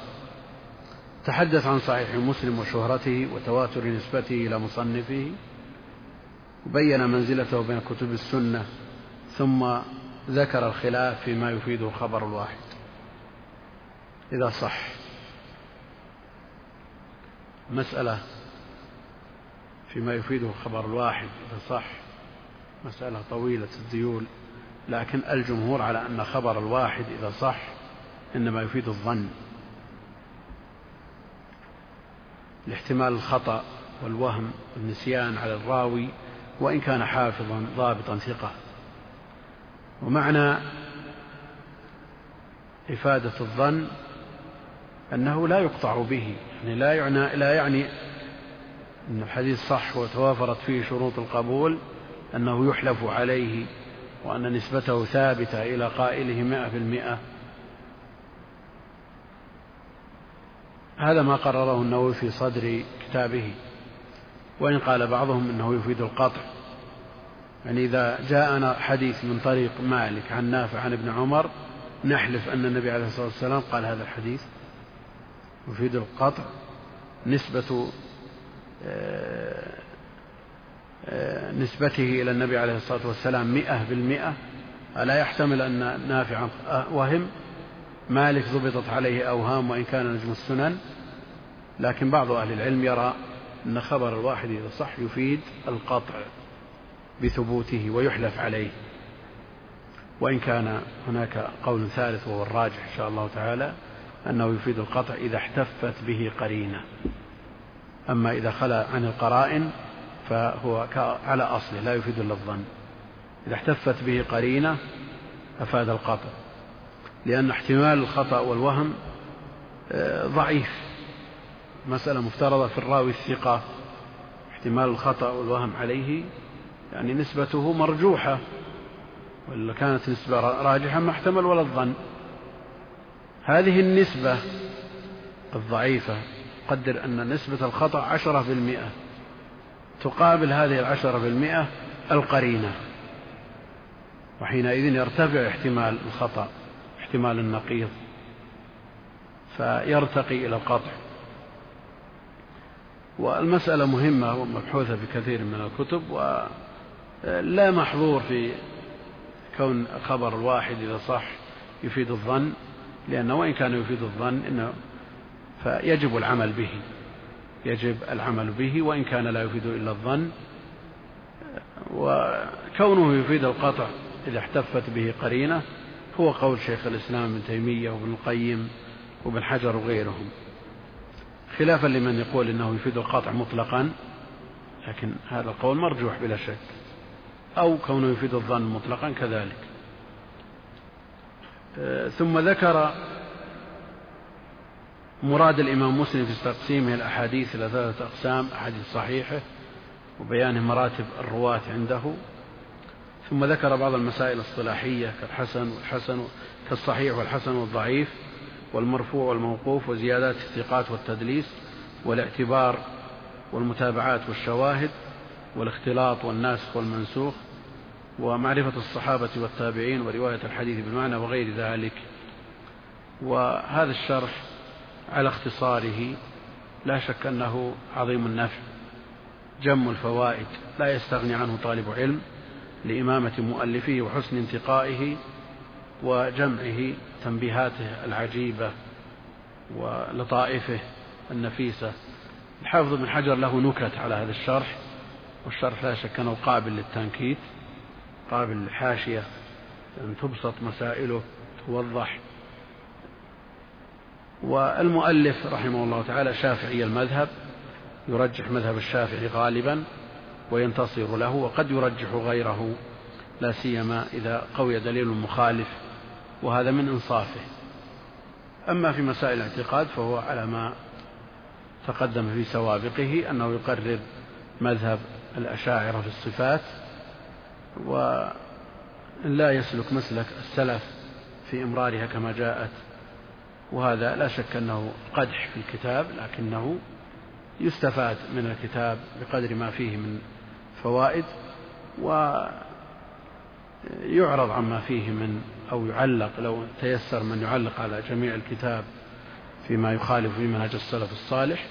Speaker 1: تحدث عن صحيح مسلم وشهرته وتواتر نسبته إلى مصنفه وبين منزلته بين كتب السنة ثم ذكر الخلاف فيما يفيده الخبر الواحد. إذا صح. مسألة فيما يفيده الخبر الواحد إذا صح. مسألة طويلة الذيول لكن الجمهور على أن خبر الواحد إذا صح إنما يفيد الظن. لاحتمال الخطأ والوهم والنسيان على الراوي وإن كان حافظا ضابطا ثقة. ومعنى إفادة الظن أنه لا يقطع به يعني لا يعني لا يعني أن الحديث صح وتوافرت فيه شروط القبول أنه يحلف عليه وأن نسبته ثابتة إلى قائله مئة في المئة. هذا ما قرره النووي في صدر كتابه. وإن قال بعضهم إنه يفيد القطع. يعني إذا جاءنا حديث من طريق مالك عن نافع عن ابن عمر نحلف أن النبي عليه الصلاة والسلام قال هذا الحديث. يفيد القطع. نسبة آه، نسبته إلى النبي عليه الصلاة والسلام مئة بالمئة. ألا يحتمل أن نافعا وهم؟ مالك ضبطت عليه أوهام وإن كان نجم السنن. لكن بعض أهل العلم يرى أن خبر الواحد إذا صح يفيد القطع بثبوته ويحلف عليه. وإن كان هناك قول ثالث وهو الراجح إن شاء الله تعالى أنه يفيد القطع إذا احتفت به قرينة. أما إذا خلا عن القرائن فهو على أصله لا يفيد إلا الظن إذا احتفت به قرينة أفاد القطع لأن احتمال الخطأ والوهم آه، ضعيف. مسألة مفترضة في الراوي الثقة. احتمال الخطأ والوهم عليه يعني نسبته مرجوحة. ولا كانت نسبة راجحة ما احتمل ولا الظن. هذه النسبة الضعيفة. قدر أن نسبة الخطأ عشرة في المئة تقابل هذه العشرة في المئة القرينة وحينئذ يرتفع احتمال الخطأ احتمال النقيض فيرتقي إلى القطع. والمسألة مهمة ومبحوثة في كثير من الكتب ولا محظور في كون خبر الواحد إذا صح يفيد الظن لأنه وإن كان يفيد الظن إنه فيجب العمل به. يجب العمل به وإن كان لا يفيد إلا الظن. وكونه يفيد القطع إذا احتفت به قرينة هو قول شيخ الإسلام ابن تيمية وابن القيم وابن حجر وغيرهم. خلافا لمن يقول إنه يفيد القطع مطلقا لكن هذا القول مرجوح بلا شك. أو كونه يفيد الظن مطلقا كذلك. ثم ذكر مراد الإمام مسلم في تقسيمه الأحاديث إلى ثلاثة أقسام أحاديث صحيحة وبيان مراتب الرواة عنده. ثم ذكر بعض المسائل الاصطلاحية كالحسن والحسن كالصحيح والحسن والضعيف والمرفوع والموقوف وزيادات الثقات والتدليس والاعتبار والمتابعات والشواهد والاختلاط والناسخ والمنسوخ ومعرفة الصحابة والتابعين ورواية الحديث بالمعنى وغير ذلك. وهذا الشرح على اختصاره لا شك أنه عظيم النفع جم الفوائد لا يستغني عنه طالب علم لإمامة مؤلفه وحسن انتقائه وجمعه تنبيهاته العجيبة ولطائفه النفيسة. الحافظ بن حجر له نكت على هذا الشرح والشرح لا شك أنه قابل للتنكيت قابل للحاشية أن تبسط مسائله توضح والمؤلف رحمه الله تعالى شافعي المذهب يرجح مذهب الشافعي غالبا وينتصر له وقد يرجح غيره لا سيما إذا قوي دليل مخالف وهذا من إنصافه. أما في مسائل الاعتقاد فهو على ما تقدم في سوابقه أنه يقرر مذهب الأشاعرة في الصفات ولا يسلك مسلك السلف في إمرارها كما جاءت وهذا لا شك أنه قدح في الكتاب لكنه يستفاد من الكتاب بقدر ما فيه من فوائد ويعرض عما فيه من أو يعلق لو تيسر من يعلق على جميع الكتاب فيما يخالف في منهج السلف الصالح.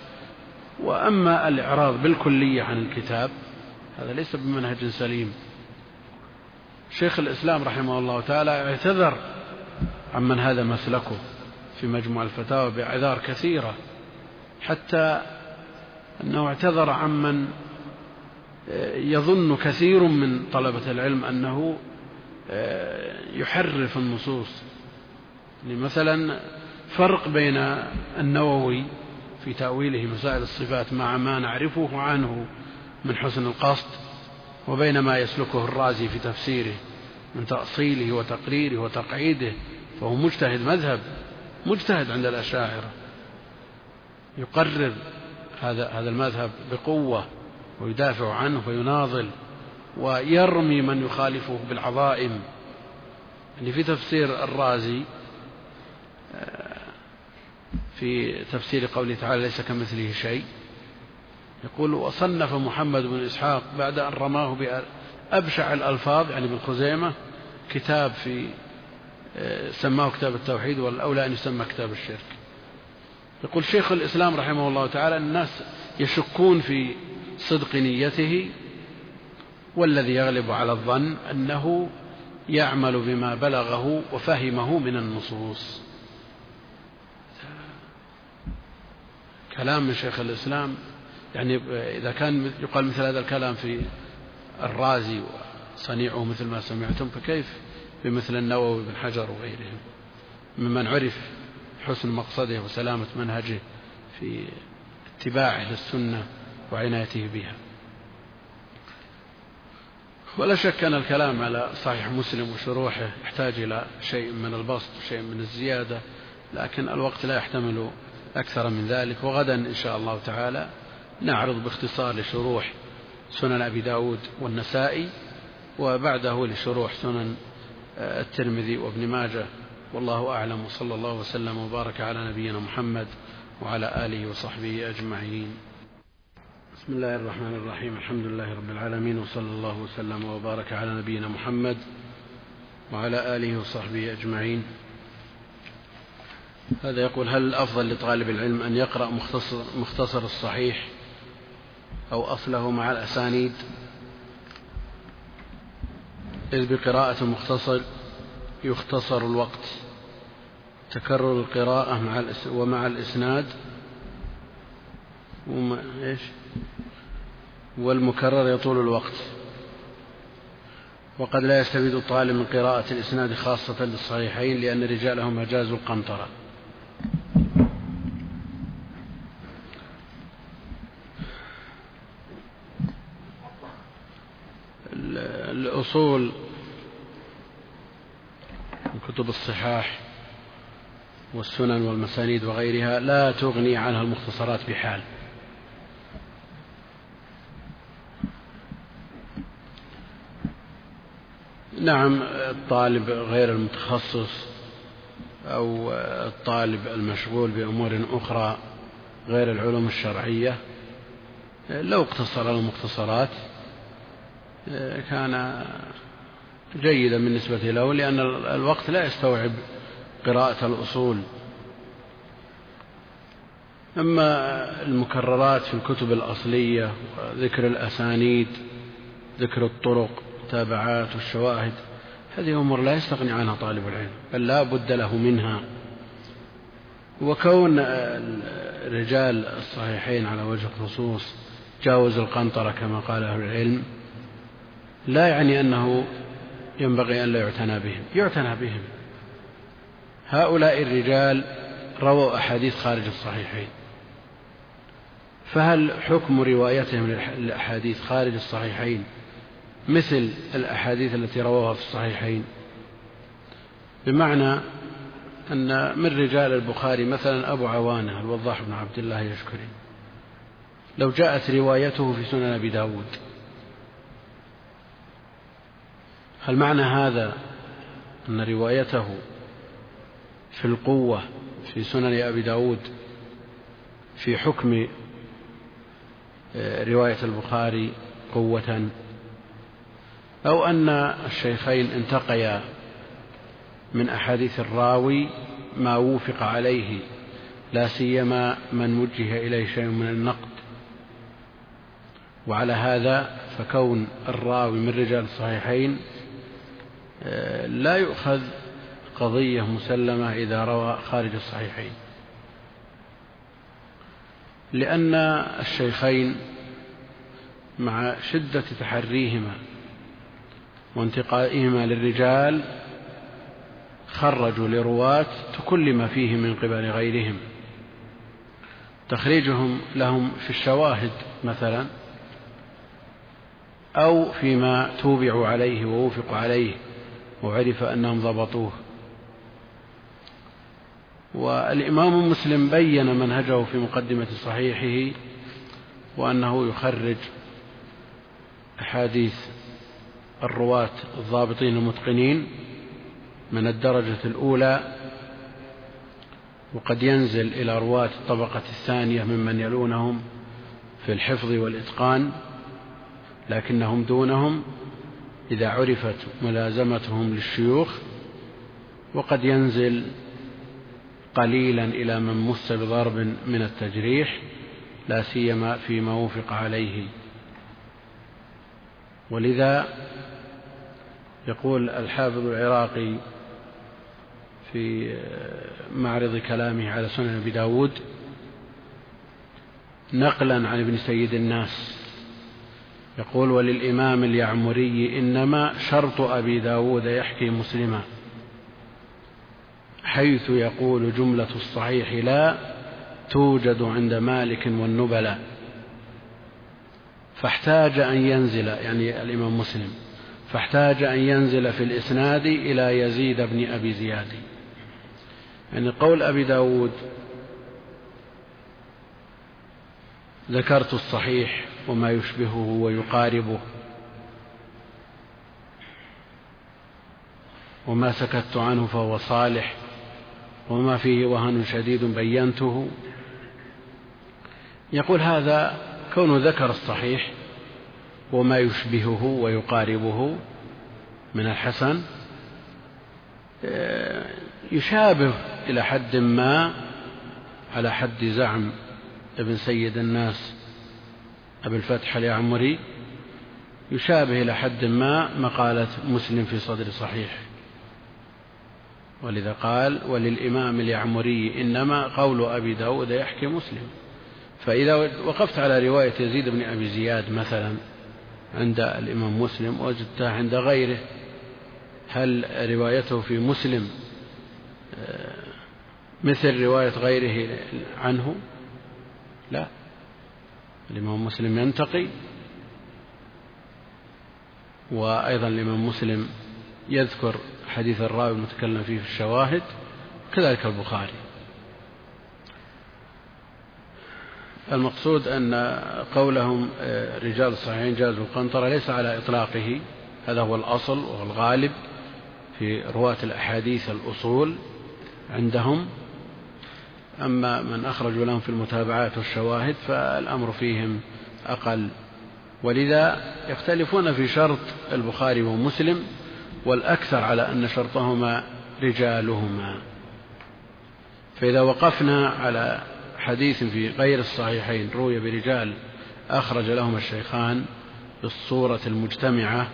Speaker 1: وأما الإعراض بالكلية عن الكتاب هذا ليس بمنهج سليم. شيخ الإسلام رحمه الله تعالى اعتذر عمن هذا مسلكه. في مجموع الفتاوى بأعذار كثيرة حتى أنه اعتذر عمن يظن كثير من طلبة العلم أنه يحرف النصوص. يعني مثلا فرق بين النووي في تأويله مسائل الصفات مع ما نعرفه عنه من حسن القصد وبين ما يسلكه الرازي في تفسيره من تأصيله وتقريره وتقعيده فهو مجتهد مذهب. مجتهد عند الأشاعرة. يقرر هذا هذا المذهب بقوة ويدافع عنه ويناضل ويرمي من يخالفه بالعظائم. يعني في تفسير الرازي آه، في تفسير قوله تعالى ليس كمثله شيء يقول وصنف محمد بن إسحاق بعد أن رماه بأبشع الألفاظ يعني ابن خزيمة كتاب في سماه كتاب التوحيد والأولى أن يسمى كتاب الشرك. يقول شيخ الإسلام رحمه الله تعالى الناس يشكون في صدق نيته والذي يغلب على الظن أنه يعمل بما بلغه وفهمه من النصوص. كلام من شيخ الإسلام يعني إذا كان يقال مثل هذا الكلام في الرازي وصنيعه مثل ما سمعتم فكيف بمثل النووي بن حجر وغيرهم ممن عرف حسن مقصده وسلامة منهجه في اتباعه للسنة وعنايته بها. ولا شك أن الكلام على صحيح مسلم وشروحه يحتاج إلى شيء من البسط وشيء من الزيادة لكن الوقت لا يحتمل أكثر من ذلك. وغدا إن شاء الله تعالى نعرض باختصار لشروح سنن أبي داود والنسائي وبعده لشروح سنن الترمذي وابن ماجه والله أعلم وصلى الله وسلم وبارك على نبينا محمد وعلى آله وصحبه أجمعين. بسم الله الرحمن الرحيم الحمد لله رب العالمين وصلى الله وسلم وبارك على نبينا محمد وعلى آله وصحبه أجمعين. هذا يقول هل الأفضل لطالب العلم أن يقرأ مختصر, مختصر الصحيح أو أصله مع الأسانيد؟ إذ بقراءة المختصر يختصر الوقت. تكرر القراءة مع ومع الإسناد. وما إيش؟ والمكرر يطول الوقت. وقد لا يستفيد الطالب من قراءة الإسناد خاصة للصحيحين لأن رجالهم أجازوا القنطرة. الأصول كتب الصحاح والسنن والمسانيد وغيرها لا تغني عنها المختصرات بحال. نعم الطالب غير المتخصص أو الطالب المشغول بأمور أخرى غير العلوم الشرعية لو اقتصر على المختصرات كان جيدا بالنسبة له لأن الوقت لا يستوعب قراءة الأصول. أما المكررات في الكتب الأصلية ذكر الأسانيد ذكر الطرق المتابعات والشواهد هذه أمور لا يستغني عنها طالب العلم بل لا بد له منها. وكون رجال الصحيحين على وجه الخصوص جاوز القنطرة كما قال أهل العلم لا يعني أنه ينبغي أن لا يعتنى بهم. يعتنى بهم. هؤلاء الرجال رووا أحاديث خارج الصحيحين. فهل حكم روايتهم للأحاديث خارج الصحيحين مثل الأحاديث التي رواها في الصحيحين؟ بمعنى أن من رجال البخاري مثلا أبو عوانة الوضاح بن عبد الله يشكري لو جاءت روايته في سنن أبي داود هل معنى هذا أن روايته في القوة في سنن أبي داود في حكم آه، رواية البخاري قوة؟ أو أن الشيخين انتقيا من أحاديث الراوي ما وفق عليه لا سيما من وجه إليه شيء من النقد. وعلى هذا فكون الراوي من رجال الصحيحين لا يؤخذ قضية مسلمة إذا روى خارج الصحيحين. لأن الشيخين مع شدة تحريهما وانتقائهما للرجال خرجوا لرواة تكلم فيه من قبل غيرهم. تخريجهم لهم في الشواهد مثلا أو فيما توبعوا عليه ووفقوا عليه. وعرف أنهم ضبطوه. والإمام مسلم بين منهجه في مقدمة صحيحه وأنه يخرج أحاديث الرواة الضابطين المتقنين من الدرجة الأولى وقد ينزل إلى رواة الطبقة الثانية ممن يلونهم في الحفظ والإتقان لكنهم دونهم إذا عرفت ملازمتهم للشيوخ وقد ينزل قليلا إلى من مس بضرب من التجريح لا سيما فيما وفق عليه. ولذا يقول الحافظ العراقي في معرض كلامه على سنن أبي داود نقلا عن ابن سيد الناس يقول وللإمام اليعمري إنما شرط أبي داود يحكي مسلما حيث يقول جملة الصحيح لا توجد عند مالك والنبلاء فاحتاج أن ينزل يعني الإمام مسلم فاحتاج أن ينزل في الإسناد إلى يزيد بن أبي زياد. يعني قول أبي داود ذكرت الصحيح وما يشبهه ويقاربه. وما سكت عنه فهو صالح. وما فيه وهن شديد بينته. يقول هذا كونه ذكر الصحيح. وما يشبهه ويقاربه من الحسن. يشابه إلى حد ما على حد زعم ابن سيد الناس. أبي الفتح اليعمري يشابه إلى حد ما مقالة مسلم في صدر صحيح. ولذا قال وللإمام اليعمري إنما قول أبي داود يحكي مسلم. فإذا وقفت على رواية يزيد بن أبي زياد مثلا عند الإمام مسلم وجدتها عند غيره هل روايته في مسلم آه، مثل رواية غيره عنه؟ لا. الإمام مسلم ينتقي وأيضا الإمام مسلم يذكر حديث الراوي المتكلم فيه في الشواهد كذلك البخاري. المقصود أن قولهم آه، رجال الصحيحين جازوا القنطرة ليس على إطلاقه هذا هو الأصل والغالب في رواة الأحاديث الأصول عندهم. أما من أخرجوا لهم في المتابعات والشواهد فالأمر فيهم أقل. ولذا يختلفون في شرط البخاري ومسلم والأكثر على أن شرطهما رجالهما. فإذا وقفنا على حديث في غير الصحيحين روي برجال أخرج لهما الشيخان بالصورة المجتمعة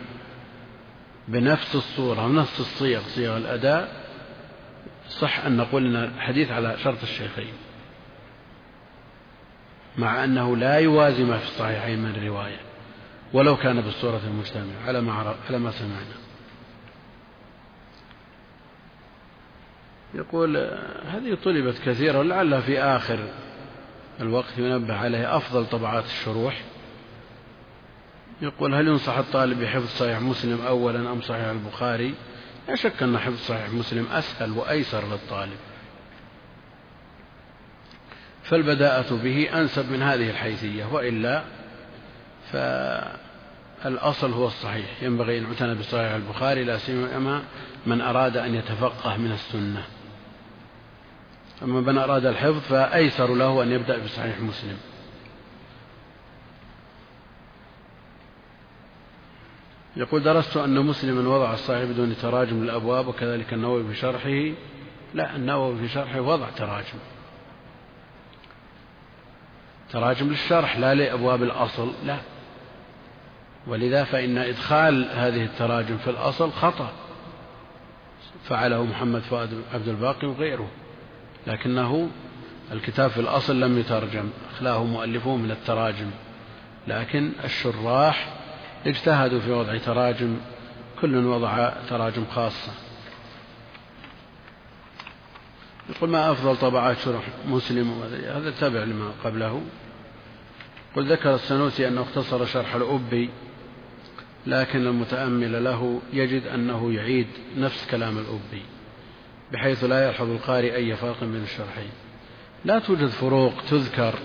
Speaker 1: بنفس الصورة ونفس الصيغ صيغ الأداء صح أن نقول أن الحديث على شرط الشيخين مع أنه لا يوازي ما في الصحيحين من الرواية ولو كان بالصورة المجتمعة على ما على ما سمعنا. يقول هذه طلبت كثيرا ولعلها في آخر الوقت ينبه عليه أفضل طبعات الشروح. يقول هل ينصح الطالب بحفظ صحيح مسلم أولا أم صحيح البخاري؟ لا شك أن حفظ صحيح مسلم أسهل وأيسر للطالب. فالبداءة به أنسب من هذه الحيثية وإلا فالأصل هو الصحيح. ينبغي أن يعتنى بصحيح البخاري لا سيما من أراد أن يتفقه من السنة. أما من أراد الحفظ فأيسر له أن يبدأ بصحيح مسلم. يقول درست أن مسلما وضع الصحيح بدون تراجم للأبواب وكذلك النووي في شرحه. لا النووي في شرحه وضع تراجم. تراجم للشرح لا لأبواب الأصل لا. ولذا فإن إدخال هذه التراجم في الأصل خطأ. فعله محمد فؤاد عبد الباقي وغيره. لكنه الكتاب في الأصل لم يترجم أخلاه مؤلفوه من التراجم. لكن الشراح اجتهدوا في وضع تراجم كل وضع تراجم خاصة. يقول ما أفضل طبعات شرح مسلم هذا تابع لما قبله. قل ذكر السنوسي أنه اختصر شرح الأبي لكن المتأمل له يجد أنه يعيد نفس كلام الأبي بحيث لا يلحظ القارئ أي فرق بين الشرحين. لا توجد فروق تذكر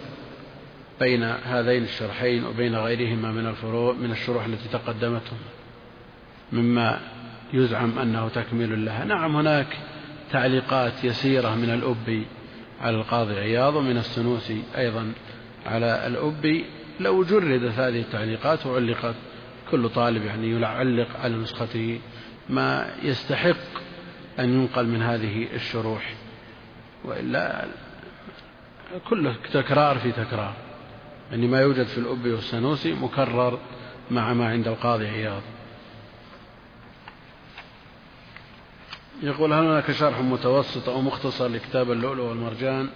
Speaker 1: بين هذين الشرحين وبين غيرهما من الفروع من الشروح التي تقدمتهم مما يزعم أنه تكميل لها. نعم هناك تعليقات يسيرة من الأبي على القاضي عياض ومن السنوسي أيضا على الأبي لو جردت هذه التعليقات وعلقت كل طالب يعني يعلق على نسخته ما يستحق أن ينقل من هذه الشروح وإلا كله تكرار في تكرار. يعني ما يوجد في الأبي والسنوسي مكرر مع ما عند القاضي عياض. يقول هل هناك شرح متوسط أو مختصر لكتاب اللؤلؤ والمرجان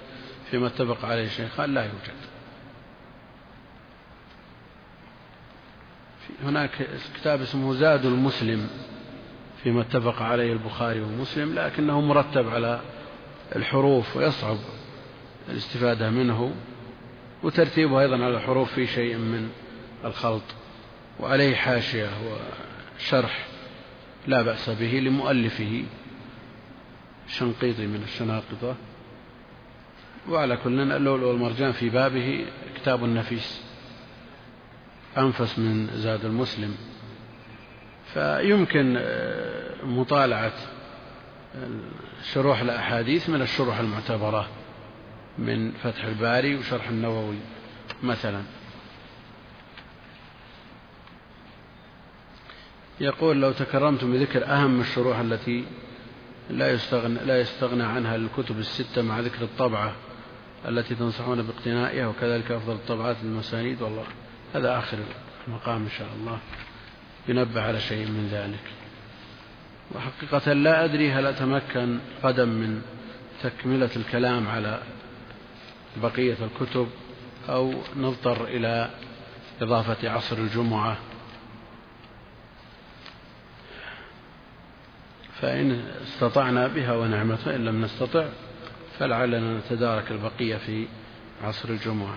Speaker 1: فيما اتفق عليه الشيخان لا يوجد. هناك كتاب اسمه زاد المسلم فيما اتفق عليه البخاري ومسلم لكنه مرتب على الحروف ويصعب الاستفادة منه. وترتيبه أيضا على الحروف في شيء من الخلط وعليه حاشية وشرح لا بأس به لمؤلفه شنقيطي من الشناقطة. وعلى كل اللؤلؤ والمرجان في بابه كتاب نفيس أنفس من زاد المسلم. فيمكن آه، مطالعة شروح الأحاديث من الشروح المعتبرة. من فتح الباري وشرح النووي مثلا. يقول لو تكرمتم بذكر أهم الشروح التي لا يستغنى, لا يستغنى عنها الكتب الستة مع ذكر الطبعة التي تنصحون باقتنائها وكذلك أفضل الطبعات المسانيد والله هذا آخر المقام إن شاء الله ينبه على شيء من ذلك. وحقيقة لا أدري هل أتمكن قدم من تكملة الكلام على بقية الكتب أو نضطر إلى إضافة عصر الجمعة. فإن استطعنا بها ونعمة فإن لم نستطع فلعلنا نتدارك البقية في عصر الجمعة.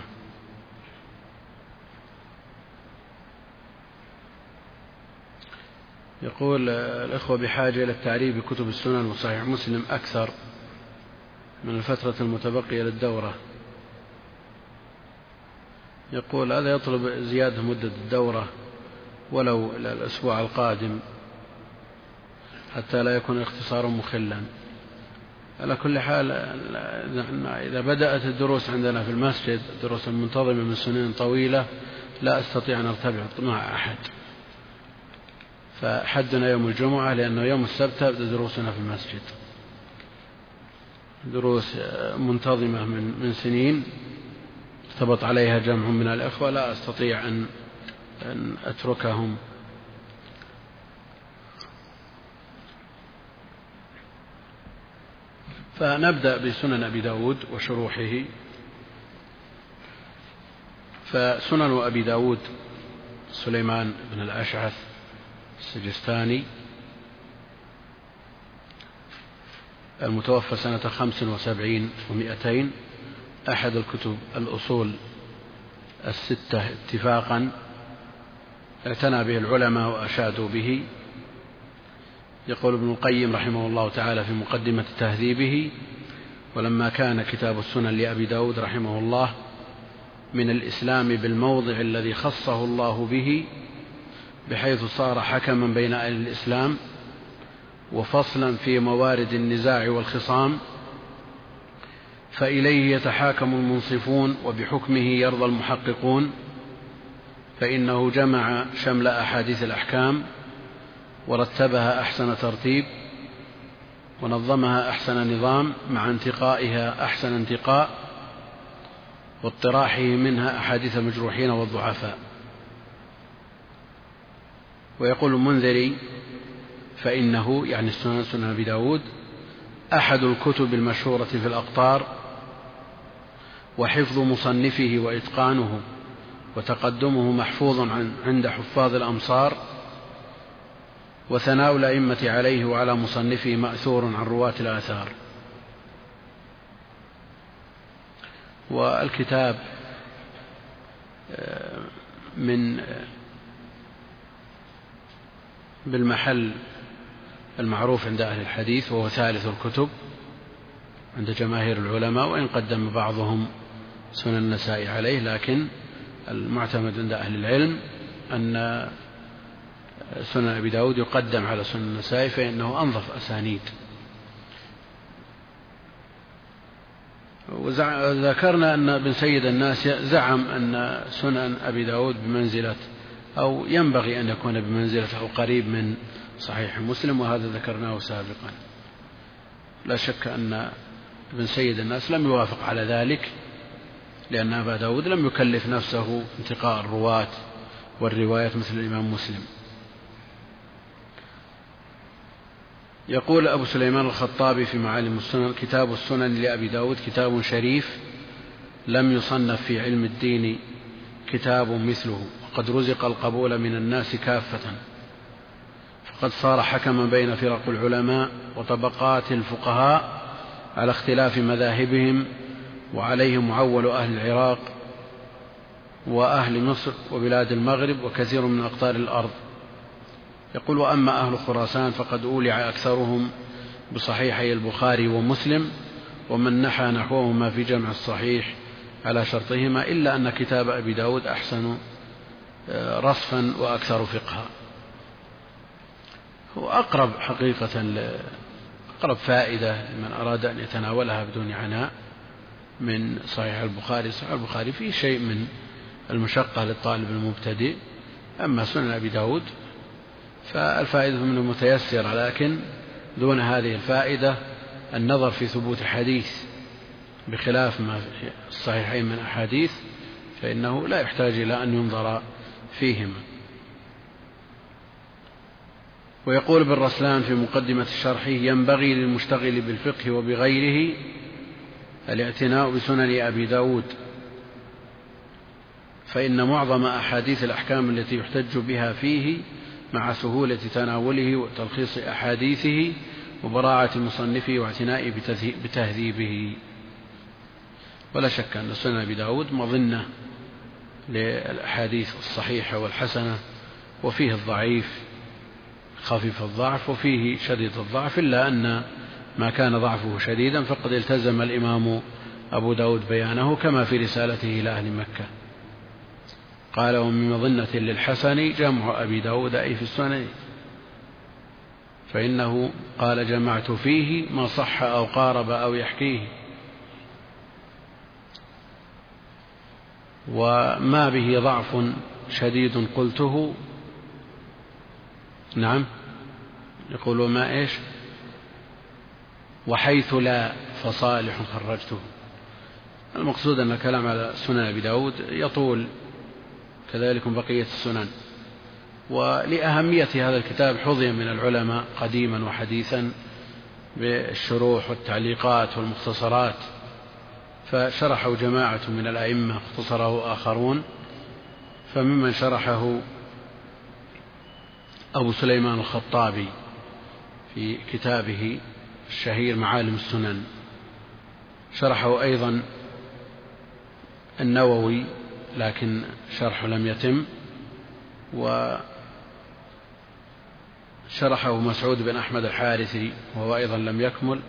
Speaker 1: يقول الإخوة بحاجة إلى التعريف بكتب السنن وصحيح مسلم أكثر من الفترة المتبقية للدورة. يقول هذا يطلب زيادة مدة الدورة ولو إلى الأسبوع القادم حتى لا يكون الاختصار مخلا. على كل حال إذا بدأت الدروس عندنا في المسجد دروس منتظمة من سنين طويلة لا أستطيع أن أرتبط مع أحد. فحدنا يوم الجمعة لأنه يوم السبت تبدأ دروسنا في المسجد. دروس منتظمة من من سنين. ارتبط عليها جمع من الأخوة لا أستطيع أن أن أتركهم. فنبدأ بسنن أبي داود وشروحه. فسنن أبي داود سليمان بن الأشعث السجستاني المتوفى سنة خمس وسبعين ومائتين أحد الكتب الأصول الستة اتفاقا اعتنى به العلماء وأشادوا به. يقول ابن القيم رحمه الله تعالى في مقدمة تهذيبه ولما كان كتاب السنن لأبي داود رحمه الله من الإسلام بالموضع الذي خصه الله به بحيث صار حكما بين أهل الإسلام وفصلا في موارد النزاع والخصام فإليه يتحاكم المنصفون وبحكمه يرضى المحققون فإنه جمع شمل أحاديث الأحكام ورتبها أحسن ترتيب ونظمها أحسن نظام مع انتقائها أحسن انتقاء واطراحه منها أحاديث المجروحين والضعفاء. ويقول المنذري فإنه يعني السنن سنن أبي داود أحد الكتب المشهورة في الأقطار وحفظ مصنفه وإتقانه وتقدمه محفوظ عن عند حفاظ الأمصار وثناء الأئمة عليه وعلى مصنفه مأثور عن رواة الآثار. والكتاب آه، من آه، بالمحل المعروف عند أهل الحديث وهو ثالث الكتب عند جماهير العلماء وإن قدم بعضهم سنن النساء عليه لكن المعتمد عند أهل العلم أن سنن أبي داود يقدم على سنن النساء فإنه أنظف أسانيد. وذكرنا أن ابن سيد الناس زعم أن سنن أبي داود بمنزلة أو ينبغي أن يكون بمنزلة أو قريب من صحيح مسلم وهذا ذكرناه سابقا. لا شك أن ابن سيد الناس لم يوافق على ذلك لأن أبا داود لم يكلف نفسه انتقاء الرواة والروايات مثل الإمام مسلم. يقول أبو سليمان الخطابي في معالم السنن كتاب السنن لأبي داود كتاب شريف لم يصنف في علم الدين كتاب مثله وقد رزق القبول من الناس كافة. فقد صار حكما بين فرق العلماء وطبقات الفقهاء على اختلاف مذاهبهم وعليه معول أهل العراق وأهل مصر وبلاد المغرب وكثير من أقطار الأرض. يقول وأما أهل خراسان فقد أولع أكثرهم بصحيحي البخاري ومسلم ومن نحى نحوهما في جمع الصحيح على شرطهما إلا أن كتاب أبي داود أحسن آه، رصفا وأكثر فقها. هو أقرب حقيقة أقرب فائدة لمن أراد أن يتناولها بدون عناء من صحيح البخاري. صحيح البخاري فيه شيء من المشقة للطالب المبتدئ أما سنن أبي داود فالفائدة منه متيسرة لكن دون هذه الفائدة النظر في ثبوت حديث بخلاف ما في الصحيحين من أحاديث فإنه لا يحتاج إلى أن ينظر فيهما. ويقول ابن رسلان في مقدمة شرحه ينبغي للمشتغل بالفقه وبغيره الاعتناء بسنن أبي داود. فإن معظم أحاديث الأحكام التي يحتج بها فيه مع سهولة تناوله وتلخيص أحاديثه وبراعة مصنفه واعتنائه بتهذيبه. ولا شك أن سنن أبي داود مظنة للأحاديث الصحيحة والحسنة وفيه الضعيف خفيف الضعف وفيه شديد الضعف إلا أن ما كان ضعفه شديدا فقد التزم الإمام أبو داود بيانه كما في رسالته إلى أهل مكة. قال ومن مظنة للحسن جمع أبي داود أي في السنن. فإنه قال جمعت فيه ما صح أو قارب أو يحكيه. وما به ضعف شديد قلته. نعم. يقول وما إيش؟ وحيث لا فصالح خرجته. المقصود أن الكلام على سنن أبي داود يطول كذلك بقية السنن. ولأهمية هذا الكتاب حظي من العلماء قديما وحديثا بالشروح والتعليقات والمختصرات. فشرحه جماعة من الأئمة اختصره آخرون. فممن شرحه أبو سليمان الخطابي في كتابه الشهير معالم السنن. شرحه أيضا النووي لكن شرحه لم يتم. وشرحه مسعود بن أحمد الحارثي وهو أيضا لم يكمل.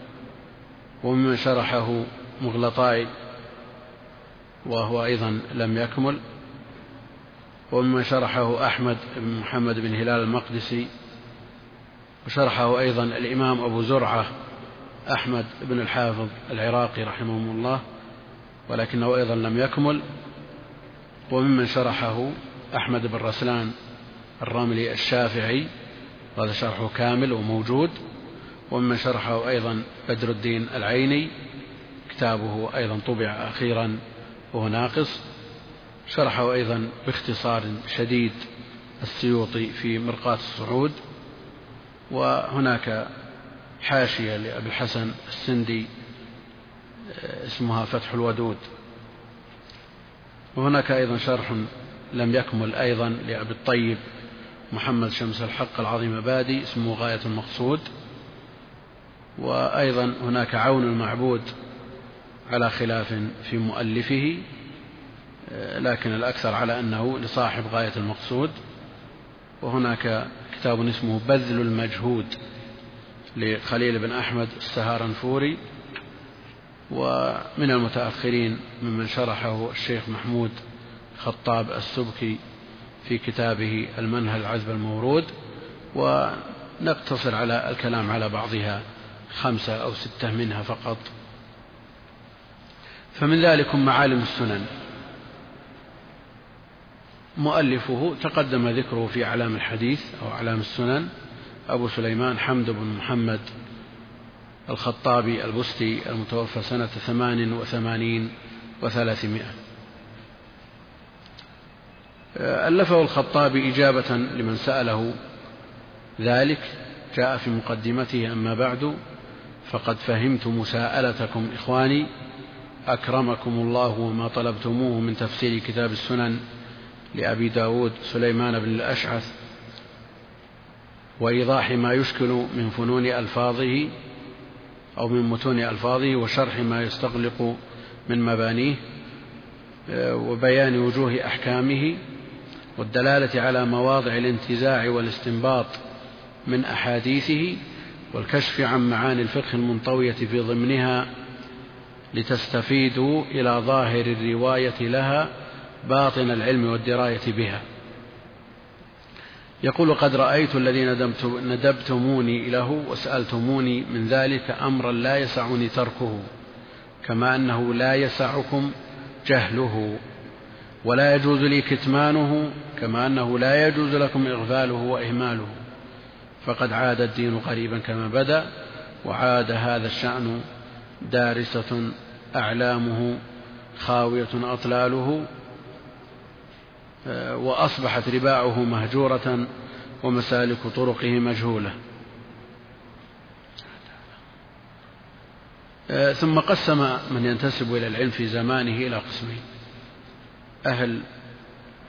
Speaker 1: وممن شرحه مغلطاي وهو أيضا لم يكمل. وممن شرحه أحمد بن محمد بن هلال المقدسي. وشرحه أيضا الإمام أبو زرعة أحمد بن الحافظ العراقي رحمه الله ولكنه أيضا لم يكمل وممن شرحه أحمد بن رسلان الرملي الشافعي وهذا شرحه كامل وموجود وممن شرحه أيضا بدر الدين العيني كتابه أيضا طبع أخيرا وهو ناقص شرحه أيضا باختصار شديد السيوطي في مرقاة الصعود وهناك حاشية لأبي الحسن السندي اسمها فتح الودود. وهناك أيضا شرح لم يكمل أيضا لأبي الطيب محمد شمس الحق العظيم بادي اسمه غاية المقصود. وأيضا هناك عون المعبود على خلاف في مؤلفه لكن الأكثر على أنه لصاحب غاية المقصود. وهناك كتاب اسمه بذل المجهود. لخليل بن أحمد السهارنفوري ومن المتأخرين ممن شرحه الشيخ محمود خطاب السبكي في كتابه المنهل العذب المورود ونقتصر على الكلام على بعضها خمسة أو ستة منها فقط. فمن ذلك معالم السنن. مؤلفه تقدم ذكره في أعلام الحديث أو أعلام السنن أبو سليمان حمد بن محمد الخطابي البستي المتوفى سنة ثمان وثمانين وثلاثمائة ألفه الخطابي إجابة لمن سأله ذلك جاء في مقدمته أما بعد فقد فهمت مساءلتكم إخواني أكرمكم الله وما طلبتموه من تفسير كتاب السنن لأبي داود سليمان بن الأشعث وإيضاح ما يشكل من فنون ألفاظه أو من متون ألفاظه وشرح ما يستغلق من مبانيه وبيان وجوه أحكامه والدلالة على مواضع الانتزاع والاستنباط من أحاديثه والكشف عن معاني الفقه المنطوية في ضمنها لتستفيدوا إلى ظاهر الرواية لها باطن العلم والدراية بها. يقول قد رأيت الذي ندبتموني له وسألتموني من ذلك أمرا لا يسعني تركه كما أنه لا يسعكم جهله ولا يجوز لي كتمانه كما أنه لا يجوز لكم إغفاله وإهماله. فقد عاد الدين قريبا كما بدأ وعاد هذا الشأن دارسة أعلامه خاوية أطلاله وأصبحت رباعه مهجورة ومسالك طرقه مجهولة. ثم قسم من ينتسب إلى العلم في زمانه إلى قسمين أهل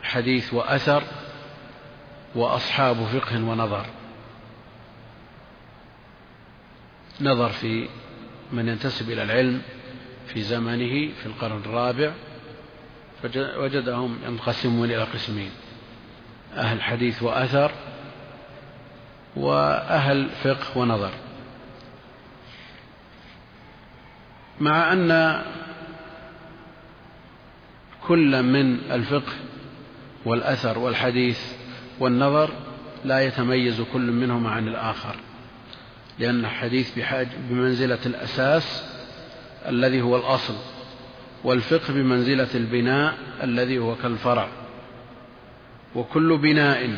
Speaker 1: حديث وأثر وأصحاب فقه ونظر. نظر في من ينتسب إلى العلم في زمنه في القرن الرابع فوجدهم ينقسمون إلى قسمين. أهل حديث وأثر وأهل فقه ونظر. مع أن كل من الفقه والأثر والحديث والنظر لا يتميز كل منهما عن الآخر لأن الحديث بحاجة بمنزلة الأساس الذي هو الأصل. والفقه بمنزلة البناء الذي هو كالفرع. وكل بناء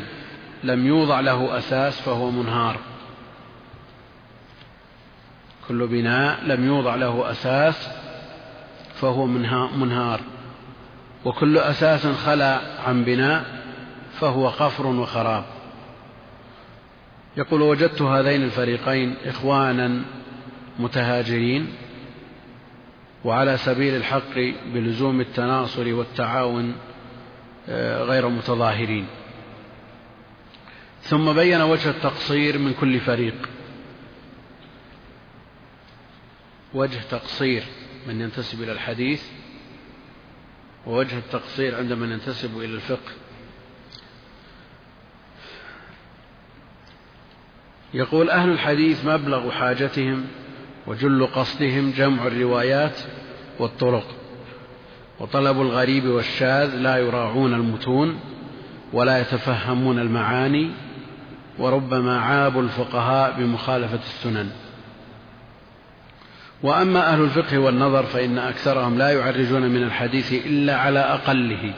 Speaker 1: لم يوضع له أساس فهو منهار. كل بناء لم يوضع له أساس فهو منهار. وكل أساس خلا عن بناء فهو قفر وخراب. يقول وجدت هذين الفريقين إخوانا متهاجرين وعلى سبيل الحق بلزوم التناصر والتعاون آه، غير متظاهرين. ثم بين وجه التقصير من كل فريق. وجه تقصير من ينتسب إلى الحديث ووجه التقصير عند من ينتسب إلى الفقه. يقول أهل الحديث مبلغ حاجتهم وجل قصدهم جمع الروايات والطرق. وطلب الغريب والشاذ لا يراعون المتون ولا يتفهمون المعاني وربما عابوا الفقهاء بمخالفة السنن. وأما أهل الفقه والنظر فإن أكثرهم لا يعرجون من الحديث إلا على أقله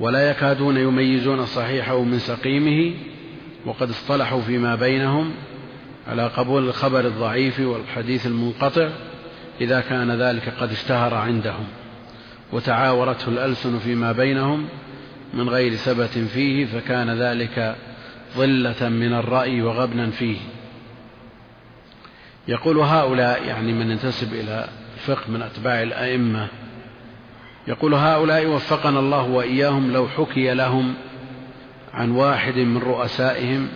Speaker 1: ولا يكادون يميزون صحيحه من سقيمه وقد اصطلحوا فيما بينهم على قبول الخبر الضعيف والحديث المنقطع. إذا كان ذلك قد اشتهر عندهم وتعاورته الألسن فيما بينهم من غير ثبت فيه فكان ذلك ظلة من الرأي وغبنا فيه. يقول هؤلاء يعني من ينتسب إلى الفقه من أتباع الأئمة يقول هؤلاء وفقنا الله وإياهم لو حكي لهم عن واحد من رؤسائهم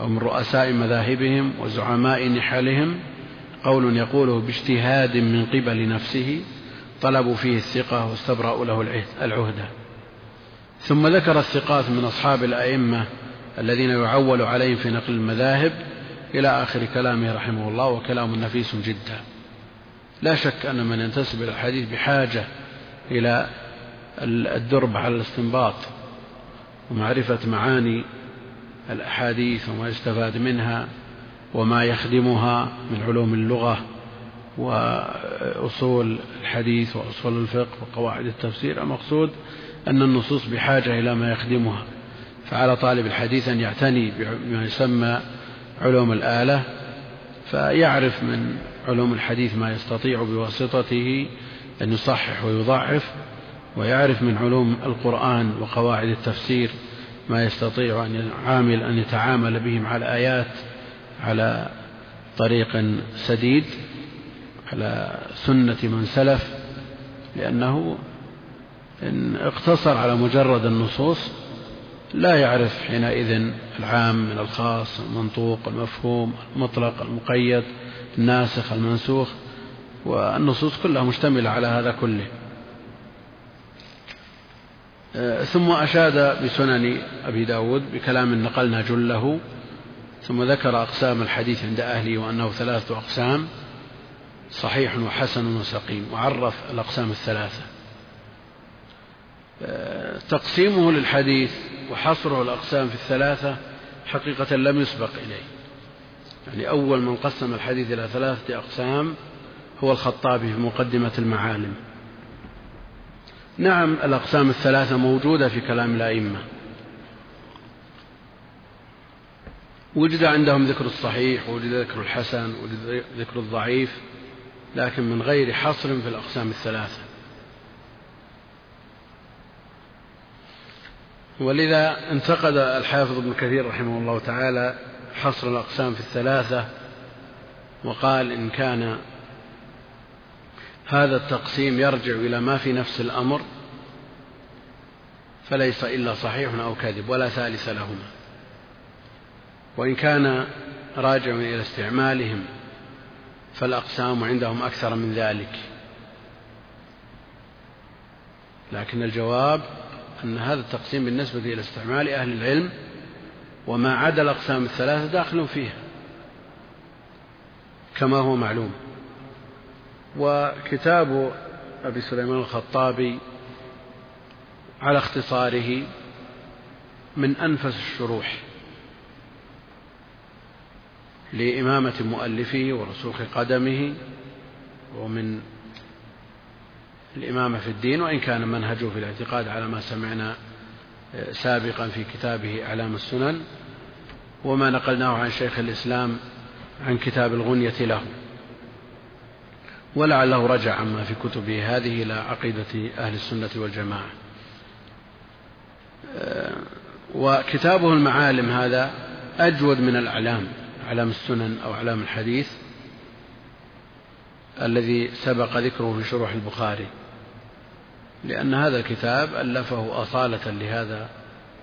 Speaker 1: أو من رؤساء مذاهبهم وزعماء نحلهم قول يقوله باجتهاد من قبل نفسه طلبوا فيه الثقة واستبرأوا له العهدة ثم ذكر الثقات من أصحاب الأئمة الذين يعول عليهم في نقل المذاهب إلى آخر كلامه رحمه الله وكلام نفيس جدا. لا شك أن من ينتسب إلى الحديث بحاجة إلى الدرب على الاستنباط ومعرفة معاني الأحاديث وما يستفاد منها. وما يخدمها من علوم اللغة وأصول الحديث وأصول الفقه وقواعد التفسير. المقصود أن النصوص بحاجة إلى ما يخدمها فعلى طالب الحديث أن يعتني بما يسمى علوم الآلة فيعرف من علوم الحديث ما يستطيع بواسطته أن يصحح ويضعف ويعرف من علوم القرآن وقواعد التفسير ما يستطيع أن يعامل أن يتعامل به مع الآيات على طريق سديد على سنة من سلف لأنه إن اقتصر على مجرد النصوص لا يعرف حينئذ العام من الخاص المنطوق المفهوم المطلق المقيد الناسخ المنسوخ والنصوص كلها مشتملة على هذا كله. آه، ثم أشاد بسنن أبي داود بكلام نقلنا جله ثم ذكر أقسام الحديث عند أهله وأنه ثلاثة أقسام صحيح وحسن وسقيم وعرف الأقسام الثلاثة. آه، تقسيمه للحديث وحصره الأقسام في الثلاثة حقيقة لم يسبق إليه. يعني أول من قسم الحديث إلى ثلاثة أقسام هو الخطابي في مقدمة المعالم. نعم الأقسام الثلاثة موجودة في كلام الأئمة. وجد عندهم ذكر الصحيح ووجد ذكر الحسن ووجد ذكر الضعيف لكن من غير حصر في الأقسام الثلاثة. ولذا انتقد الحافظ ابن كثير رحمه الله تعالى حصر الأقسام في الثلاثة وقال إن كان هذا التقسيم يرجع إلى ما في نفس الأمر فليس إلا صحيح أو كاذب ولا ثالث لهما. وإن كان راجع إلى استعمالهم فالأقسام عندهم أكثر من ذلك. لكن الجواب أن هذا التقسيم بالنسبة إلى استعمال أهل العلم وما عدا الأقسام الثلاثة داخل فيها كما هو معلوم. وكتاب أبي سليمان الخطابي على اختصاره من أنفس الشروح. لإمامة مؤلفه ورسوخ قدمه ومن الإمامة في الدين وإن كان منهجه في الاعتقاد على ما سمعنا سابقا في كتابه أعلام السنن وما نقلناه عن شيخ الإسلام عن كتاب الغنية له. ولعله رجع عما في كتبه هذه إلى عقيدة أهل السنة والجماعة. وكتابه المعالم هذا أجود من الأعلام. أعلام السنن أو أعلام الحديث الذي سبق ذكره في شروح البخاري لأن هذا الكتاب ألفه أصالة لهذا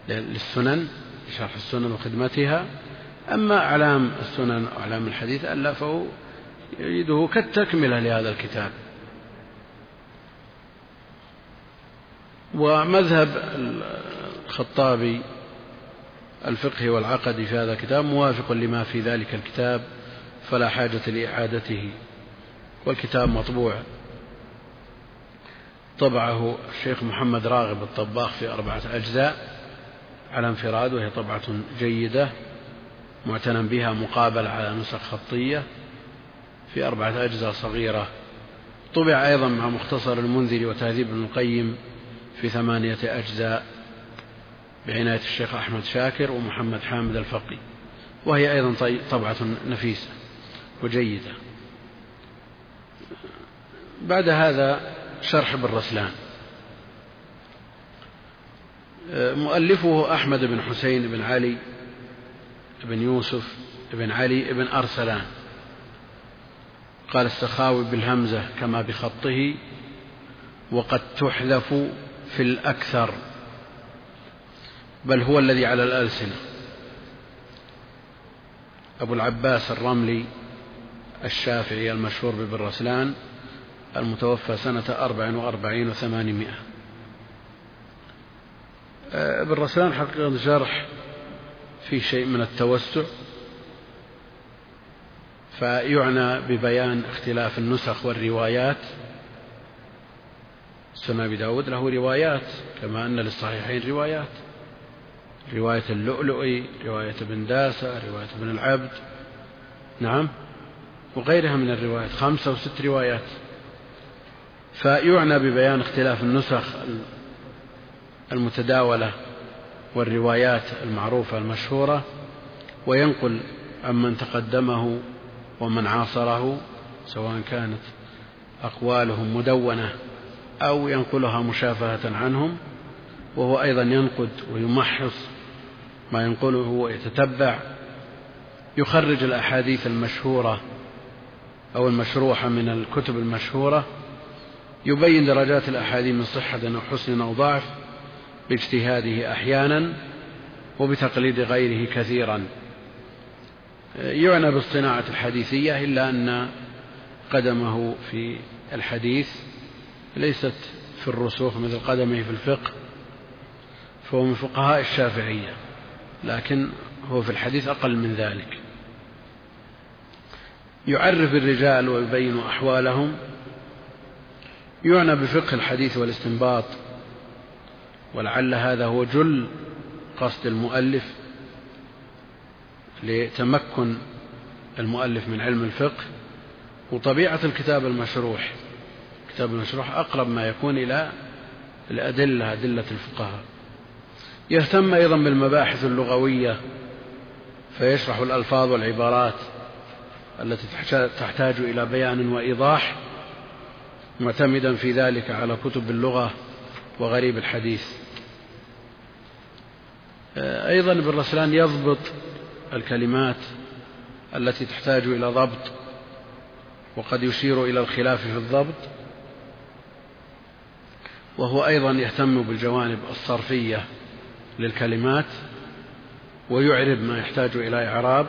Speaker 1: للسنن لشرح السنن وخدمتها. أما أعلام السنن وأعلام الحديث ألفه يريده كالتكملة لهذا الكتاب. ومذهب الخطابي الفقهي والعقدي في هذا الكتاب موافق لما في ذلك الكتاب فلا حاجة لإعادته والكتاب مطبوع. طبعه الشيخ محمد راغب الطباخ في أربعة أجزاء على انفراد وهي طبعة جيدة معتنى بها مقابل على نسخ خطية في أربعة أجزاء صغيرة. طبع أيضا مع مختصر المنذر وتهذيب ابن القيم في ثمانية أجزاء. بعناية الشيخ أحمد شاكر ومحمد حامد الفقي. وهي أيضا طبعة نفيسة وجيدة. بعد هذا شرح ابن رسلان مؤلفه أحمد بن حسين بن علي بن يوسف بن علي بن أرسلان. قال السخاوي بالهمزة كما بخطه وقد تحذف في الأكثر بل هو الذي على الألسنة. أبو العباس الرملي الشافعي المشهور بابن رسلان المتوفى سنة أربع وأربعين وثمانمائة. ابن رسلان حقيقة الجرح في شيء من التوسع فيعنى ببيان اختلاف النسخ والروايات. سنن أبي داود له روايات كما أن للصحيحين روايات. رواية اللؤلؤي رواية ابن داسة رواية ابن العبد. نعم. وغيرها من الروايات خمسة وست روايات. فيعنى ببيان اختلاف النسخ المتداولة والروايات المعروفة المشهورة وينقل عمن تقدمه ومن عاصره سواء كانت أقوالهم مدونة أو ينقلها مشافهة عنهم. وهو أيضا ينقد ويمحص ما ينقله ويتتبع يخرج الأحاديث المشهورة أو المشروحة من الكتب المشهورة يبين درجات الأحاديث من صحة أو حسن أو ضعف باجتهاده أحيانا وبتقليد غيره كثيرا. يعنى بالصناعة الحديثية إلا أن قدمه في الحديث ليست في الرسوخ مثل قدمه في الفقه. فهو من فقهاء الشافعية لكن هو في الحديث أقل من ذلك. يعرف الرجال ويبين أحوالهم يعنى بفقه الحديث والاستنباط ولعل هذا هو جل قصد المؤلف لتمكن المؤلف من علم الفقه وطبيعة الكتاب المشروح. الكتاب المشروح أقرب ما يكون إلى الأدلة أدلة الفقهاء. يهتم أيضا بالمباحث اللغوية فيشرح الألفاظ والعبارات التي تحتاج إلى بيان وإيضاح معتمدا في ذلك على كتب اللغة وغريب الحديث. أيضا ابن رسلان يضبط الكلمات التي تحتاج إلى ضبط وقد يشير إلى الخلاف في الضبط. وهو أيضا يهتم بالجوانب الصرفية للكلمات ويعرب ما يحتاج إلى إعراب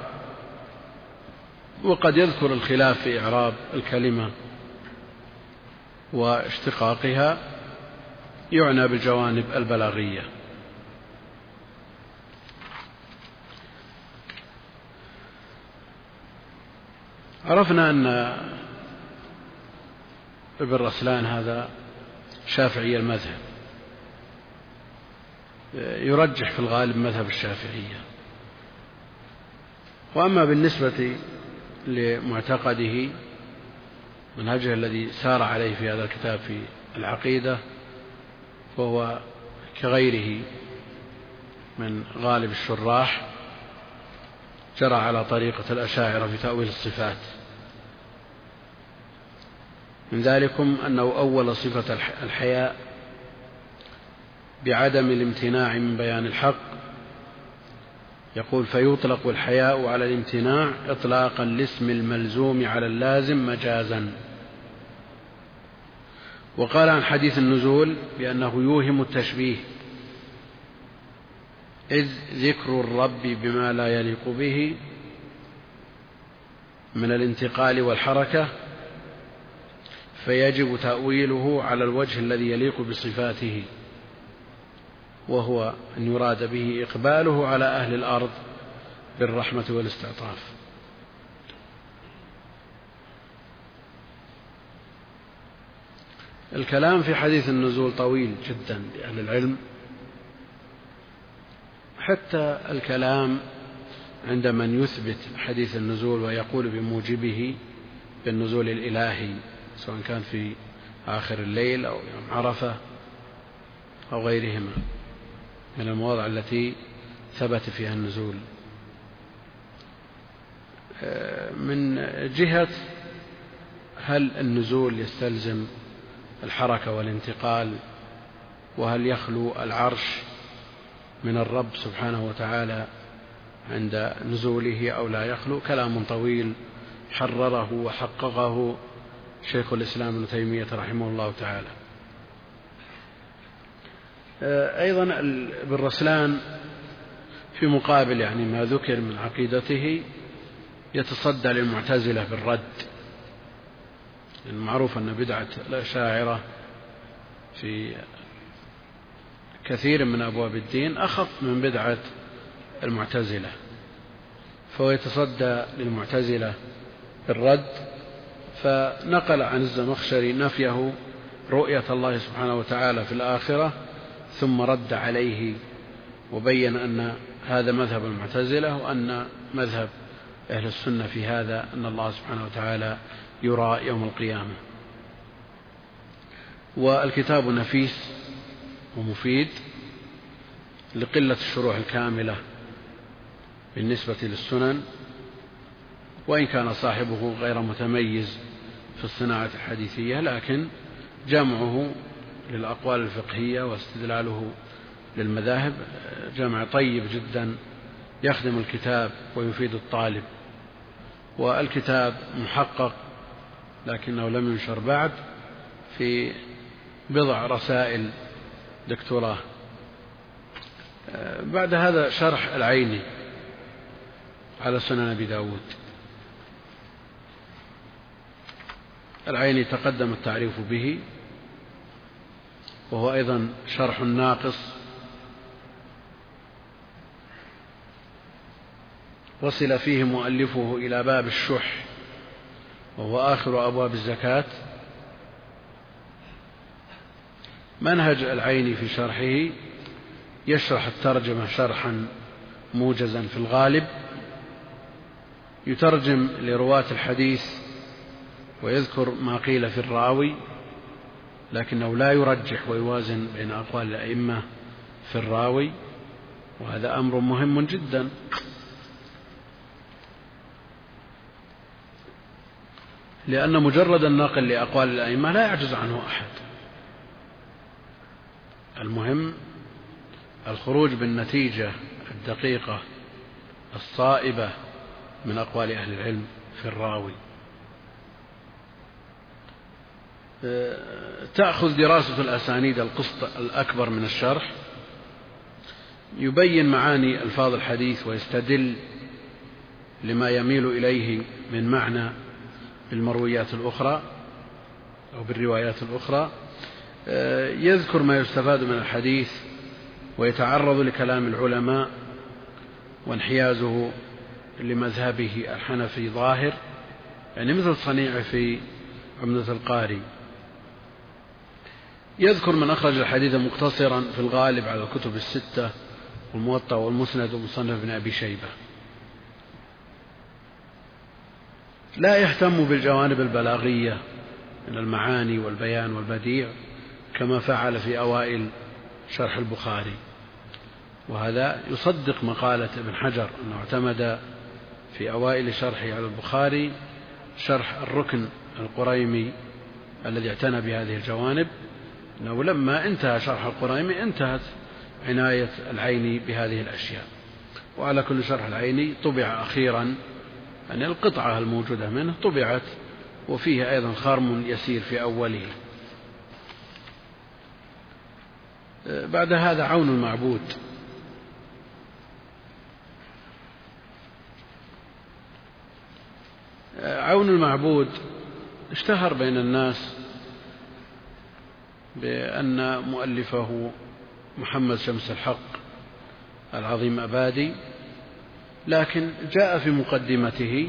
Speaker 1: وقد يذكر الخلاف في إعراب الكلمة واشتقاقها يعنى بالجوانب البلاغية. عرفنا أن ابن رسلان هذا شافعي المذهب. يرجح في الغالب مذهب الشافعية. وأما بالنسبة لمعتقده منهجه الذي سار عليه في هذا الكتاب في العقيدة فهو كغيره من غالب الشراح جرى على طريقة الأشاعرة في تأويل الصفات. من ذلكم أنه أول صفة الحياء بعدم الامتناع من بيان الحق. يقول فيطلق الحياء على الامتناع إطلاقا لاسم الملزوم على اللازم مجازا. وقال عن حديث النزول بأنه يوهم التشبيه إذ ذكر الرب بما لا يليق به من الانتقال والحركة فيجب تأويله على الوجه الذي يليق بصفاته. وهو أن يراد به إقباله على أهل الأرض بالرحمة والاستعطاف. الكلام في حديث النزول طويل جدا لأهل العلم. حتى الكلام عند من يثبت حديث النزول ويقول بموجبه بالنزول الإلهي سواء كان في آخر الليل أو يوم عرفة أو غيرهما. من المواضع التي ثبت فيها النزول. من جهة هل النزول يستلزم الحركة والانتقال وهل يخلو العرش من الرب سبحانه وتعالى عند نزوله أو لا يخلو؟ كلام طويل حرره وحققه شيخ الإسلام ابن تيمية رحمه الله تعالى. أيضا ابن رسلان في مقابل يعني ما ذكر من عقيدته يتصدى للمعتزلة بالرد. المعروف أن بدعة الأشاعرة في كثير من أبواب الدين أخف من بدعة المعتزلة فهو يتصدى للمعتزلة بالرد. فنقل عن الزمخشري نفيه رؤية الله سبحانه وتعالى في الآخرة ثم رد عليه وبين أن هذا مذهب المعتزلة وأن مذهب أهل السنة في هذا أن الله سبحانه وتعالى يرى يوم القيامة. والكتاب نفيس ومفيد لقلة الشروح الكاملة بالنسبة للسنن وإن كان صاحبه غير متميز في الصناعة الحديثية لكن جمعه للأقوال الفقهية واستدلاله للمذاهب. جمع طيب جدا يخدم الكتاب ويفيد الطالب والكتاب محقق لكنه لم ينشر بعد في بضع رسائل دكتوراه. بعد هذا شرح العيني على سنن أبي داود. العيني تقدم التعريف به. وهو أيضا شرح ناقص. وصل فيه مؤلفه إلى باب الشح وهو آخر أبواب الزكاة. منهج العين في شرحه يشرح الترجمة شرحا موجزا في الغالب. يترجم لرواة الحديث ويذكر ما قيل في الراوي. لكنه لا يرجح ويوازن بين أقوال الأئمة في الراوي وهذا أمر مهم جدا. لأن مجرد النقل لأقوال الأئمة لا يعجز عنه أحد. المهم الخروج بالنتيجة الدقيقة الصائبة من أقوال أهل العلم في الراوي. تأخذ دراسة الأسانيد القسط الأكبر من الشرح يبين معاني ألفاظ الحديث ويستدل لما يميل إليه من معنى بالمرويات الأخرى أو بالروايات الأخرى. آه، يذكر ما يستفاد من الحديث ويتعرض لكلام العلماء وانحيازه لمذهبه الحنفي ظاهر يعني مثل صنيعه في عمدة القاري. يذكر من أخرج الحديث مقتصرا في الغالب على الكتب الستة والموطأ والمسند ومصنف بن أبي شيبة. لا يهتم بالجوانب البلاغية من المعاني والبيان والبديع كما فعل في أوائل شرح البخاري. وهذا يصدق مقالة ابن حجر أنه اعتمد في أوائل شرحه على البخاري شرح الركن القريمي الذي اعتنى بهذه الجوانب. أنه لما انتهى شرح القريمي انتهت عناية العيني بهذه الأشياء. وعلى كل شرح العيني طبع أخيرا يعني القطعة الموجودة منه طبعت وفيه أيضا خرم يسير في أوله. بعد هذا عون المعبود. عون المعبود اشتهر بين الناس بأن مؤلفه محمد شمس الحق العظيم أبادي لكن جاء في مقدمته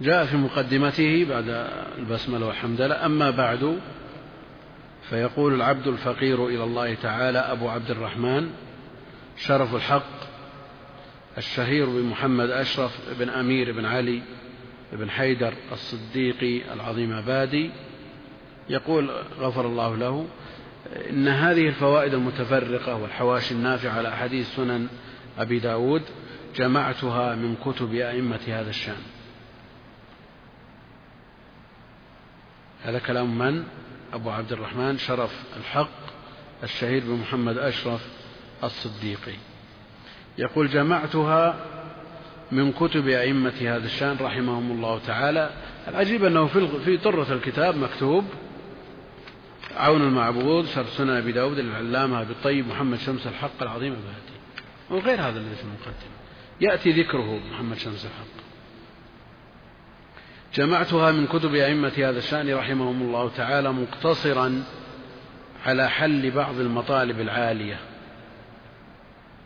Speaker 1: جاء في مقدمته بعد البسملة والحمدلة أما بعد فيقول العبد الفقير إلى الله تعالى أبو عبد الرحمن شرف الحق الشهير بمحمد أشرف بن أمير بن علي بن حيدر الصديقي العظيم أبادي يقول غفر الله له إن هذه الفوائد المتفرقة والحواشي النافعة على أحاديث سنن أبي داود جمعتها من كتب أئمة هذا الشأن. هذا كلام من؟ أبو عبد الرحمن شرف الحق الشهير بمحمد أشرف الصديقي. يقول جمعتها من كتب أئمة هذا الشأن رحمهم الله تعالى. العجيب أنه في طرة الكتاب مكتوب عون المعبود شرح سنن أبي داود العلامة أبي الطيب محمد شمس الحق العظيم البهتي وغير هذا الذي في المقدمة. يأتي ذكره محمد شمس الحق. جمعتها من كتب أئمة هذا الشأن رحمهم الله تعالى مقتصرا على حل بعض المطالب العالية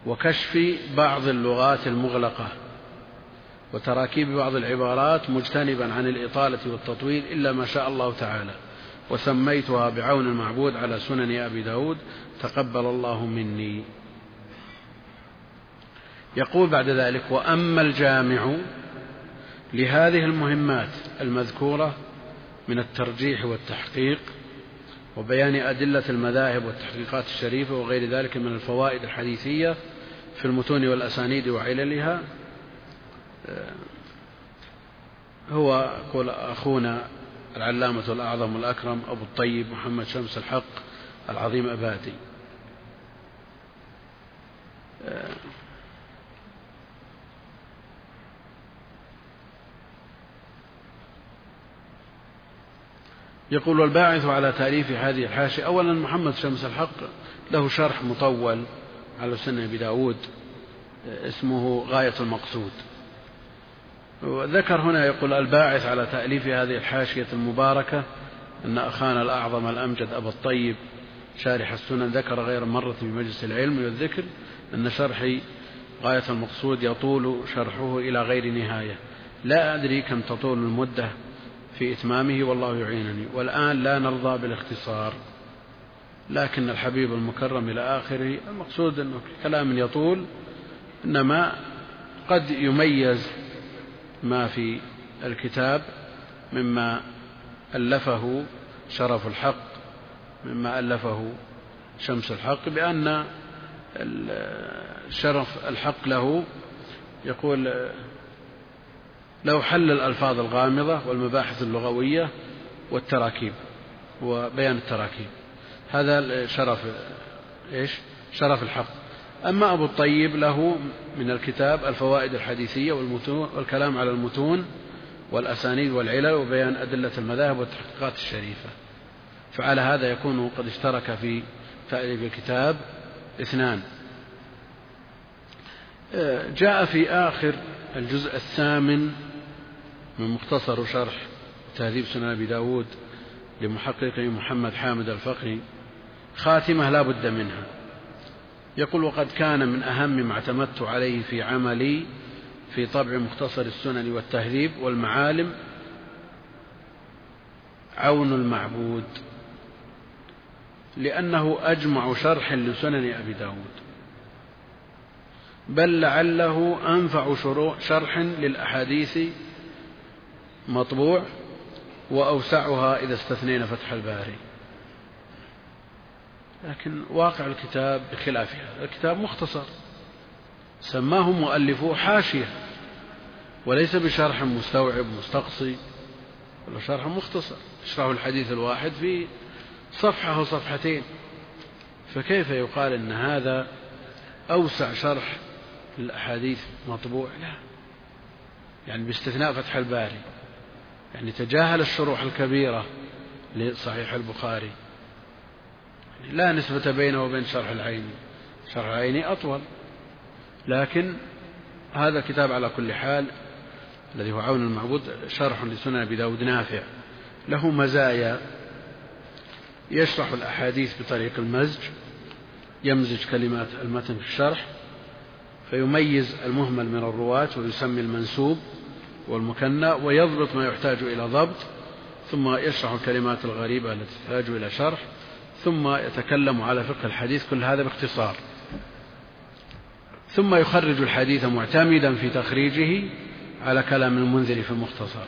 Speaker 1: وكشف بعض اللغات المغلقة وتراكيب بعض العبارات مجتنبا عن الإطالة والتطويل إلا ما شاء الله تعالى. وسميتها بعون المعبود على سنن أبي داود تقبل الله مني يقول بعد ذلك وأما الجامع لهذه المهمات المذكورة من الترجيح والتحقيق وبيان أدلة المذاهب والتحقيقات الشريفة وغير ذلك من الفوائد الحديثية في المتون والأسانيد وعللها. آه، هو يقول أخونا العلامة الأعظم الأكرم أبو الطيب محمد شمس الحق العظيم أبادي. يقول والباعث على تأليف هذه الحاشية أولا محمد شمس الحق له شرح مطول على سنة أبي داود اسمه غاية المقصود. وذكر هنا يقول الباعث على تأليف هذه الحاشية المباركة أن أخانا الأعظم الأمجد أبا الطيب شارح السنن ذكر غير مرة في مجلس العلم والذكر أن شرحي غاية المقصود يطول شرحه إلى غير نهاية. لا أدري كم تطول المدة في إتمامه والله يعينني. والآن لا نرضى بالاختصار. لكن الحبيب المكرم إلى آخره المقصود أنه كلام يطول إنما قد يميز ما في الكتاب مما ألفه شرف الحق مما ألفه شمس الحق بأن شرف الحق له يقول له حل الألفاظ الغامضة والمباحث اللغوية والتراكيب وبيان التراكيب. هذا شرف إيش؟ شرف الحق أما أبو الطيب له من الكتاب الفوائد الحديثية والمتون والكلام على المتون والأسانيد والعلل وبيان أدلة المذاهب والتحقيقات الشريفة. فعلى هذا يكون قد اشترك في تأليف الكتاب اثنان. جاء في آخر الجزء الثامن من مختصر شرح تهذيب سنن أبي داود لمحققه محمد حامد الفقي خاتمة لا بد منها. يقول وقد كان من أهم ما اعتمدت عليه في عملي في طبع مختصر السنن والتهذيب والمعالم عون المعبود لأنه أجمع شرح لسنن أبي داود. بل لعله أنفع شرح للأحاديث مطبوع وأوسعها إذا استثنينا فتح الباري. لكن واقع الكتاب بخلاف هذا الكتاب مختصر. سماه مؤلفوه حاشية. وليس بشرح مستوعب مستقصي. ولا شرح مختصر. يشرح الحديث الواحد في صفحة أو صفحتين. فكيف يقال أن هذا أوسع شرح للأحاديث مطبوع؟ لا. يعني باستثناء فتح الباري. يعني تجاهل الشروح الكبيرة لصحيح البخاري. يعني لا نسبة بينه وبين شرح العيني شرح العيني أطول. لكن هذا الكتاب على كل حال الذي هو عون المعبود شرح لسنن أبي داود نافع. له مزايا. يشرح الأحاديث بطريق المزج يمزج كلمات المتن في الشرح فيميز المهمل من الرواة ويسمي المنسوب. والمكنى ويضبط ما يحتاج إلى ضبط ثم يشرح الكلمات الغريبة التي تحتاج إلى شرح ثم يتكلم على فقه الحديث كل هذا باختصار. ثم يخرج الحديث معتمدا في تخريجه على كلام المنذر في المختصر.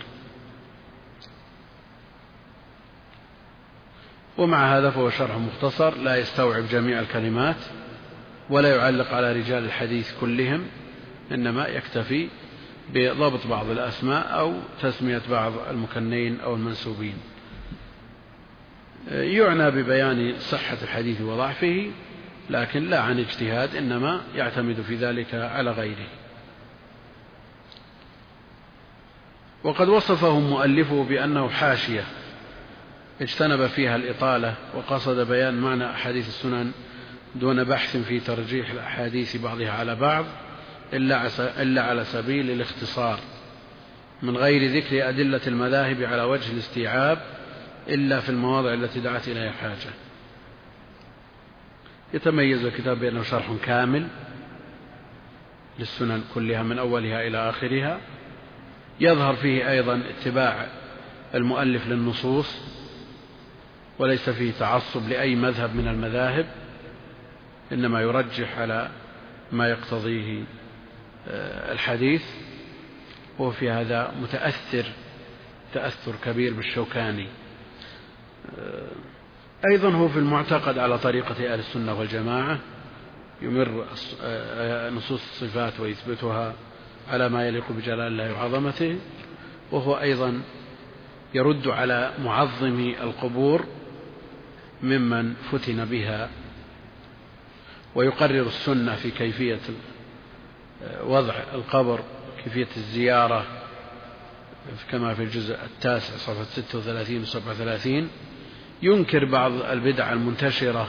Speaker 1: ومع هذا فهو شرح مختصر لا يستوعب جميع الكلمات ولا يعلق على رجال الحديث كلهم إنما يكتفي بضبط بعض الأسماء أو تسمية بعض المكنين أو المنسوبين. يعنى ببيان صحة الحديث وضعفه لكن لا عن اجتهاد إنما يعتمد في ذلك على غيره. وقد وصفه مؤلفه بأنه حاشية اجتنب فيها الإطالة وقصد بيان معنى أحاديث السنن دون بحث في ترجيح الأحاديث بعضها على بعض. إلا على سبيل الاختصار من غير ذكر أدلة المذاهب على وجه الاستيعاب إلا في المواضع التي دعت إليها حاجة. يتميز الكتاب بأنه شرح كامل للسنن كلها من أولها إلى آخرها. يظهر فيه أيضا اتباع المؤلف للنصوص وليس فيه تعصب لأي مذهب من المذاهب إنما يرجح على ما يقتضيه الحديث وهو في هذا متأثر تأثر كبير بالشوكاني. آه، أيضا هو في المعتقد على طريقة أهل السنة والجماعة يمر آه، نصوص الصفات ويثبتها على ما يليق بجلال الله وعظمته وهو أيضا يرد على معظمي القبور ممن فتن بها ويقرر السنة في كيفية وضع القبر كيفية الزيارة كما في الجزء التاسع صفحة 36 و 37 ينكر بعض البدع المنتشرة.